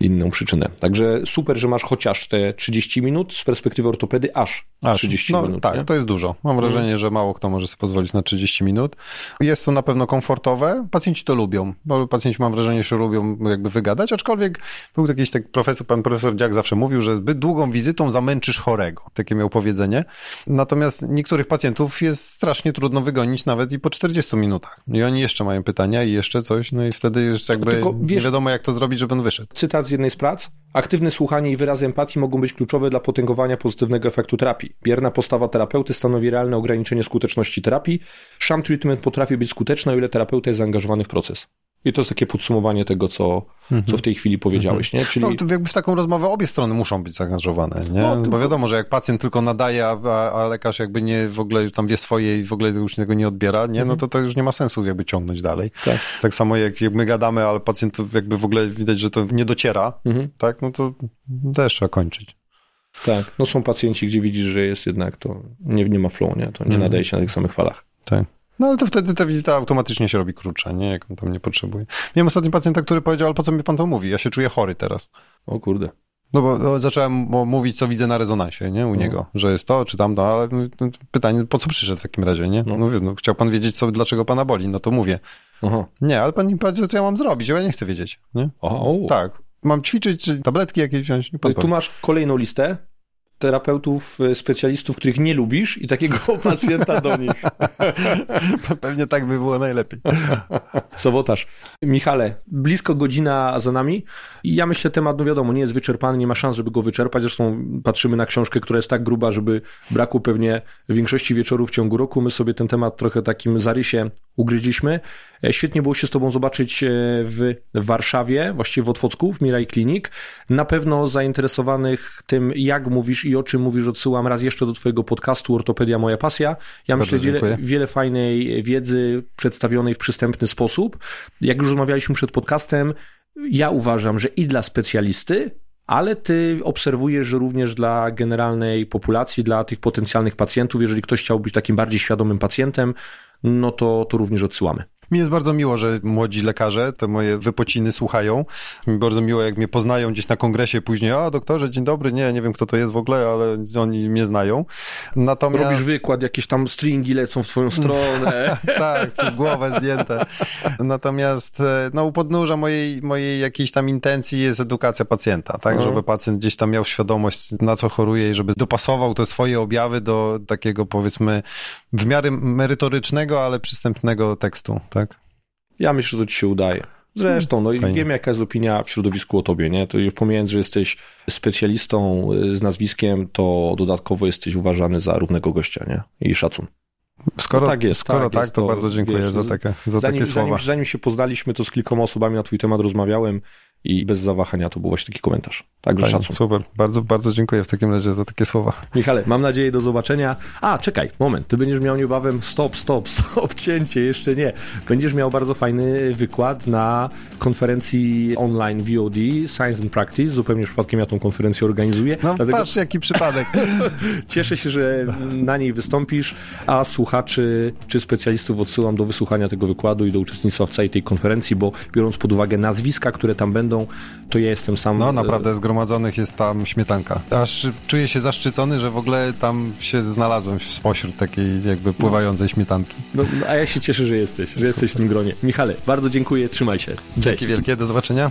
A: inną przyczynę. Także super, że masz chociaż te 30 minut z perspektywy ortopedy, aż,
B: Aż,
A: 30
B: no,
A: minut.
B: Tak,
A: nie?
B: to jest dużo. Mam wrażenie, że mało kto może sobie pozwolić na 30 minut. Jest to na pewno komfortowe. Pacjenci to lubią, bo pacjenci mam wrażenie, że lubią jakby wygadać, aczkolwiek był jakiś tak profesor, pan profesor Dziak zawsze mówił, że zbyt długą wizytą zamęczysz chorego. Takie miał powiedzenie. Natomiast niektórych pacjentów jest strasznie trudno wygonić nawet i po 40 minutach. I oni jeszcze mają pytania i jeszcze coś, no i wtedy już jakby
A: Tylko
B: nie
A: wiesz-
B: wiadomo jak to zrobić, żeby on wyszedł.
A: Cytat z jednej z prac. Aktywne słuchanie i wyrazy empatii mogą być kluczowe dla potęgowania pozytywnego efektu terapii. Bierna postawa terapeuty stanowi realne ograniczenie skuteczności terapii. Sham treatment potrafi być skuteczny, o ile terapeuta jest zaangażowany w proces. I to jest takie podsumowanie tego, co, co w tej chwili powiedziałeś, nie? Czyli
B: No, to jakby w taką rozmowę obie strony muszą być zaangażowane, nie?
A: No,
B: Bo wiadomo, że jak pacjent tylko nadaje, a, a, lekarz jakby nie w ogóle tam wie swoje i w ogóle już tego nie odbiera, nie? No to to już nie ma sensu jakby ciągnąć dalej.
A: Tak.
B: Tak samo jak, jak my gadamy, ale pacjent jakby w ogóle widać, że to nie dociera,
A: Mhm.
B: tak? No to też trzeba kończyć.
A: tak, no są pacjenci, gdzie widzisz, że jest jednak to, nie, nie ma flow, nie? To nie
B: Mhm.
A: nadaje się na tych samych falach.
B: Tak. No ale to wtedy ta wizyta automatycznie się robi krótsza, nie? Jak on tam nie potrzebuje. Miałem ostatnio pacjenta, który powiedział, ale po co mi pan to mówi? Ja się czuję chory teraz.
A: O kurde.
B: No bo no, zacząłem mówić, co widzę na rezonansie, nie? U niego, że jest to, czy tamto, ale no, pytanie, po co przyszedł w takim razie, nie?
A: No.
B: No, mówię, no chciał pan wiedzieć, co, dlaczego pana boli, no to mówię.
A: Aha.
B: Nie, ale pan mi powie, co ja mam zrobić, ja nie chcę wiedzieć, nie?
A: Aha, o.
B: Tak. Mam ćwiczyć, czy tabletki jakieś wziąć? Nie pan
A: Tu masz kolejną listę. Terapeutów, e, specjalistów, których nie lubisz i takiego pacjenta do nich.
B: Pewnie tak by było najlepiej.
A: Sabotaż. Michale, blisko godzina za nami. I ja myślę, temat, no wiadomo, nie jest wyczerpany, nie ma szans, żeby go wyczerpać. Zresztą patrzymy na książkę, która jest tak gruba, żeby braku pewnie większości wieczorów w ciągu roku. My sobie ten temat trochę takim zarysie ugryźliśmy. E, świetnie było się z Tobą zobaczyć e, w Warszawie, właściwie w Otwocku, w Mirai Klinik. Na pewno zainteresowanych tym, jak mówisz i o czym mówisz, odsyłam raz jeszcze do Twojego podcastu Ortopedia Moja Pasja. Ja Bardzo myślę, wiele, wiele fajnej wiedzy przedstawionej w przystępny sposób. Jak już rozmawialiśmy przed podcastem, ja uważam, że i dla specjalisty, ale ty obserwujesz, że również dla generalnej populacji, dla tych potencjalnych pacjentów, jeżeli ktoś chciał być takim bardziej świadomym pacjentem, no to, to również odsyłamy.
B: Mi jest bardzo miło, że młodzi lekarze te moje wypociny słuchają. Mi bardzo miło, jak mnie poznają gdzieś na kongresie później. A, doktorze, dzień dobry. Nie, nie wiem, kto to jest w ogóle, ale oni mnie znają.
A: Natomiast... Robisz wykład, jakieś tam stringi lecą w twoją stronę.
B: tak, przez głowę zdjęte. Natomiast e, no, u podnóża mojej, mojej jakiejś tam intencji jest edukacja pacjenta, tak? Mhm. Żeby pacjent gdzieś tam miał świadomość, na co choruje i żeby dopasował te swoje objawy do takiego, powiedzmy, w miarę merytorycznego, ale przystępnego tekstu, tak?
A: Ja myślę, że to ci się udaje. Zresztą, no i wiem, jaka jest opinia w środowisku o tobie, nie? To pomijając, że jesteś specjalistą y, z nazwiskiem, to dodatkowo jesteś uważany za równego gościa, nie? I szacun.
B: Skoro no tak, jest, skoro tak, tak jest, to, to, bardzo dziękuję wiesz, za, takie, za
A: zanim,
B: takie słowa.
A: Zanim, zanim się poznaliśmy, to z kilkoma osobami na twój temat rozmawiałem i bez zawahania to był właśnie taki komentarz. Także Fajnie, szacun.
B: Super, bardzo, bardzo dziękuję w takim razie za takie słowa.
A: Michale, mam nadzieję do zobaczenia. A, czekaj, moment, ty będziesz miał niebawem, stop, stop, stop, cięcie, jeszcze nie. Będziesz miał bardzo fajny wykład na konferencji online VOD, Science and Practice, zupełnie przypadkiem ja tą konferencję organizuję.
B: No Dlatego... patrz, jaki przypadek.
A: Cieszę się, że na niej wystąpisz, a słuchaczy czy specjalistów odsyłam do wysłuchania tego wykładu i do uczestnictwa w całej tej konferencji, bo biorąc pod uwagę nazwiska, które tam będą, będą, to ja jestem sam.
B: No naprawdę, zgromadzonych jest tam śmietanka. Aż czuję się zaszczycony, że w ogóle tam się znalazłem spośród takiej jakby pływającej śmietanki.
A: No, a ja się cieszę, że jesteś, że Super. jesteś w tym gronie. Michale, bardzo dziękuję, trzymaj się. Cześć.
B: Dzięki wielkie, do zobaczenia.